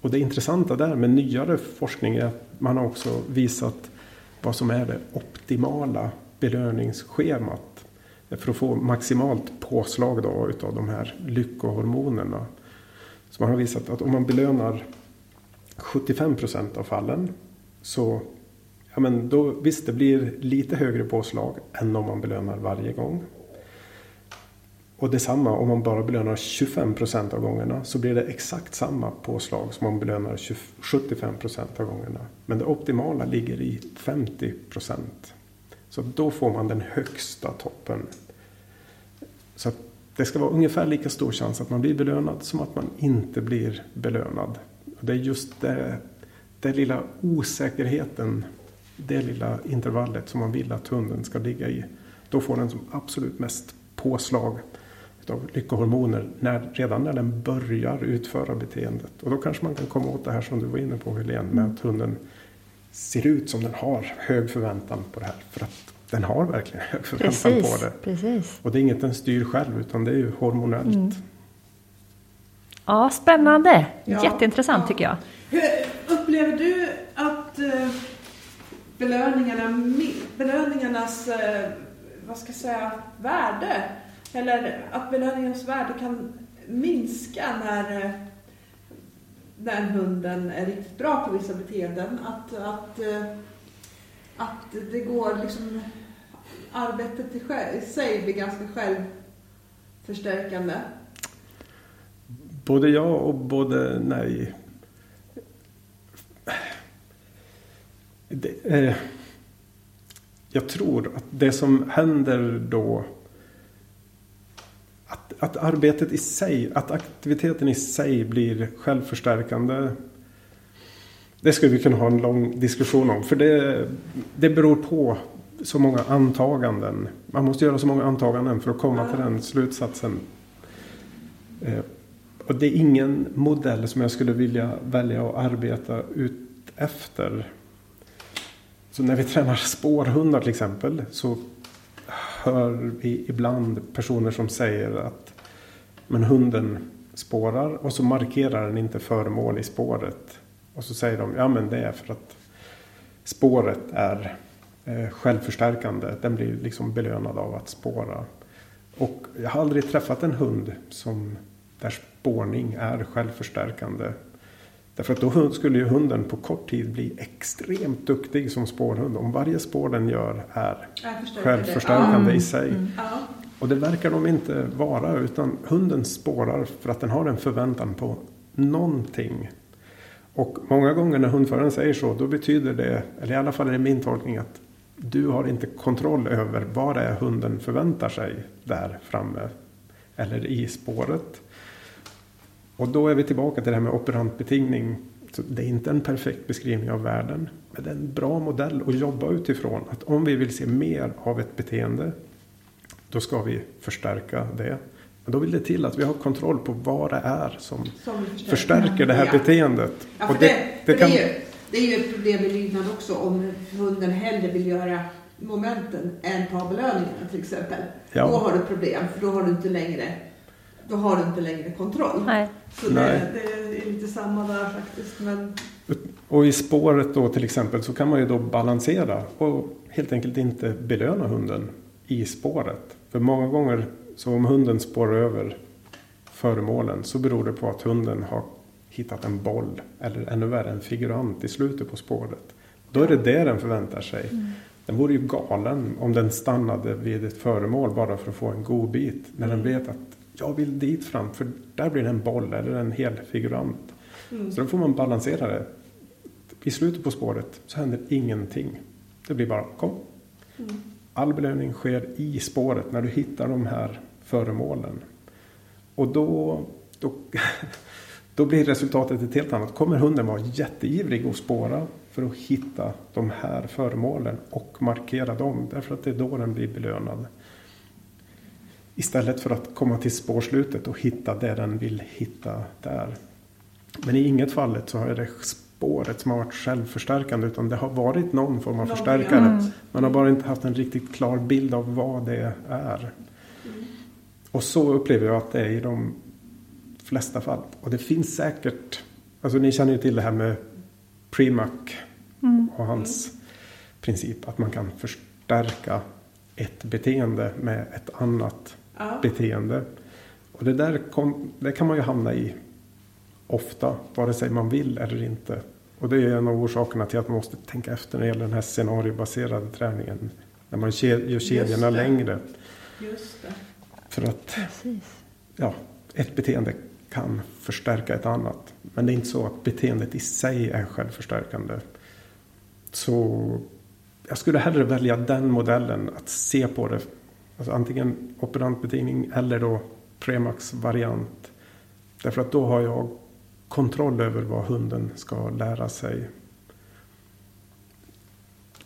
Och det intressanta där med nyare forskning är att man har också visat vad som är det optimala belöningsschemat för att få maximalt påslag då utav de här lyckohormonerna. Så man har visat att om man belönar 75 procent av fallen så ja men då, visst det blir lite högre påslag än om man belönar varje gång. Och detsamma om man bara belönar 25 procent av gångerna så blir det exakt samma påslag som om man belönar 75 procent av gångerna. Men det optimala ligger i 50 procent. Så då får man den högsta toppen. Så det ska vara ungefär lika stor chans att man blir belönad som att man inte blir belönad. Och det är just det, det lilla osäkerheten, det lilla intervallet som man vill att hunden ska ligga i. Då får den som absolut mest påslag av lyckohormoner när, redan när den börjar utföra beteendet. Och då kanske man kan komma åt det här som du var inne på Helene med att hunden ser ut som den har hög förväntan på det här. För att den har verkligen hög förväntan precis, på det. Precis. Och det är inget den styr själv utan det är ju hormonellt. Mm. Ja, spännande. Ja, Jätteintressant ja. tycker jag. Hur upplever du att eh, belöningarna, belöningarnas eh, vad ska jag säga, värde eller att belöningens värde kan minska när, eh, när hunden är riktigt bra på vissa beteenden. Att, att, eh, att det går liksom, arbetet i sig blir ganska självförstärkande. Både ja och både nej. Det, eh, jag tror att det som händer då att arbetet i sig, att aktiviteten i sig blir självförstärkande. Det skulle vi kunna ha en lång diskussion om. För det, det beror på så många antaganden. Man måste göra så många antaganden för att komma till den slutsatsen. Eh, och det är ingen modell som jag skulle vilja välja att arbeta ut efter. Så när vi tränar spårhundar till exempel så hör vi ibland personer som säger att men hunden spårar och så markerar den inte föremål i spåret. Och så säger de, ja men det är för att spåret är eh, självförstärkande. Den blir liksom belönad av att spåra. Och jag har aldrig träffat en hund som där spårning är självförstärkande. Därför att då skulle ju hunden på kort tid bli extremt duktig som spårhund. Om varje spår den gör är självförstärkande i sig. Mm. Och det verkar de inte vara utan hunden spårar för att den har en förväntan på någonting. Och många gånger när hundföraren säger så då betyder det, eller i alla fall är det min tolkning att du har inte kontroll över vad det är hunden förväntar sig där framme. Eller i spåret. Och då är vi tillbaka till det här med operantbetingning. Så det är inte en perfekt beskrivning av världen. Men det är en bra modell att jobba utifrån. Att om vi vill se mer av ett beteende då ska vi förstärka det. Men då vill det till att vi har kontroll på vad det är som, som förstärker det här ja. beteendet. Ja, och det, det, det, kan... det, är ju, det är ju ett problem i lydnad också om hunden hellre vill göra momenten än ta belöningarna till exempel. Ja. Då har du problem för då har du inte längre, då har du inte längre kontroll. Nej. Så det, det är lite samma där faktiskt. Men Och i spåret då till exempel så kan man ju då balansera och helt enkelt inte belöna hunden i spåret. För många gånger så om hunden spårar över föremålen så beror det på att hunden har hittat en boll eller ännu värre en figurant i slutet på spåret. Då är det det den förväntar sig. Mm. Den vore ju galen om den stannade vid ett föremål bara för att få en god bit. När den vet att jag vill dit fram för där blir det en boll eller en hel figurant. Mm. Så då får man balansera det. I slutet på spåret så händer ingenting. Det blir bara kom. Mm. All belöning sker i spåret när du hittar de här föremålen. Och då, då, då blir resultatet ett helt annat. Kommer hunden vara jätteivrig och spåra för att hitta de här föremålen och markera dem. Därför att det är då den blir belönad. Istället för att komma till spårslutet och hitta det den vill hitta där. Men i inget fallet så har det spåret som har varit självförstärkande utan det har varit någon form av förstärkare. Mm. Man har bara inte haft en riktigt klar bild av vad det är. Mm. Och så upplever jag att det är i de flesta fall. Och det finns säkert, alltså ni känner ju till det här med Premac mm. och hans princip att man kan förstärka ett beteende med ett annat ja. beteende. Och det där kom, det kan man ju hamna i ofta, vare sig man vill eller inte. Och det är en av orsakerna till att man måste tänka efter när det gäller den här scenariobaserade träningen. När man gör kedjorna längre. Just det. För att ja, ett beteende kan förstärka ett annat. Men det är inte så att beteendet i sig är självförstärkande. Så jag skulle hellre välja den modellen att se på det. Alltså antingen operantbetingning eller då Premax variant. Därför att då har jag kontroll över vad hunden ska lära sig.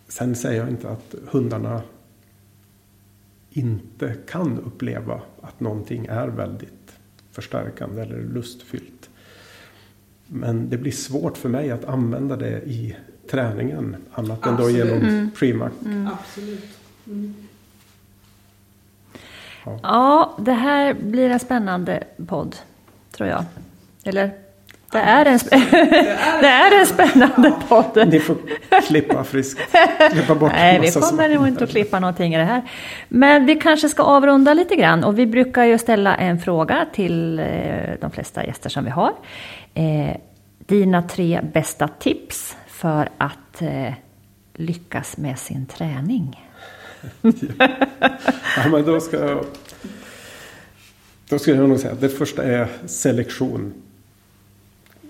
Sen säger jag inte att hundarna inte kan uppleva att någonting är väldigt förstärkande eller lustfyllt. Men det blir svårt för mig att använda det i träningen annat Absolut. än då genom mm. Premac. Mm. Absolut. Mm. Ja. det här blir en spännande podd, tror jag. Eller? Det är en, det är en spännande podd. Ni får klippa friskt. Klippa bort Nej, vi kommer nog inte att klippa någonting i det här. Men vi kanske ska avrunda lite grann. Och vi brukar ju ställa en fråga till eh, de flesta gäster som vi har. Eh, dina tre bästa tips för att eh, lyckas med sin träning? Ja, men då ska jag, då ska jag nog säga att det första är selektion.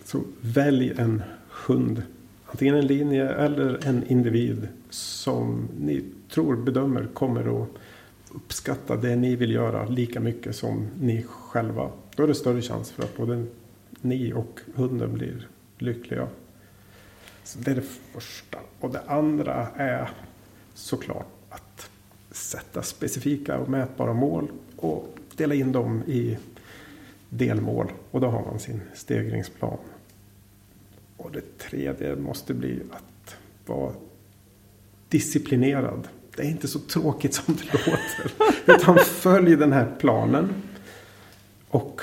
Så välj en hund. Antingen en linje eller en individ som ni tror bedömer kommer att uppskatta det ni vill göra lika mycket som ni själva. Då är det större chans för att både ni och hunden blir lyckliga. Så det är det första. Och det andra är såklart att sätta specifika och mätbara mål och dela in dem i delmål. Och då har man sin stegringsplan. Och det tredje måste bli att vara disciplinerad. Det är inte så tråkigt som det låter. Utan följ den här planen. Och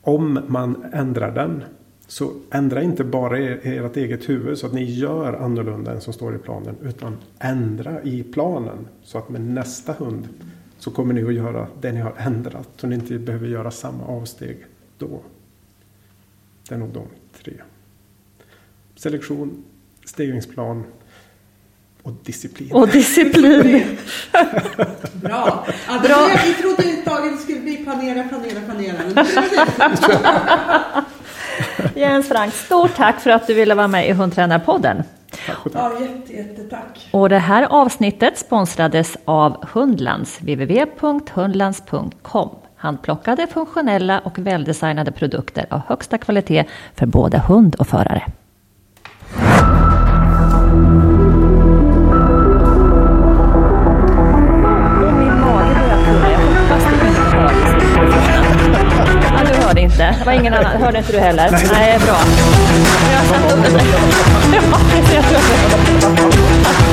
om man ändrar den så ändra inte bara ert eget huvud så att ni gör annorlunda än som står i planen. Utan ändra i planen så att med nästa hund så kommer ni att göra det ni har ändrat. Så ni inte behöver göra samma avsteg då. Det är nog de tre. Selektion, stegringsplan och disciplin. Och disciplin. Bra. Ja, Bra. Vi trodde ett tag det skulle bli planera, planera, planera. Jens Frank, stort tack för att du ville vara med i Hundtränarpodden. Tack och tack. Ja, jätte, jättetack. Och det här avsnittet sponsrades av Hundlands, www.hundlands.com. Handplockade, funktionella och väldesignade produkter av högsta kvalitet för både hund och förare. var det inte. Det var ingen annan. Hörde inte du heller? Nej, Nej bra.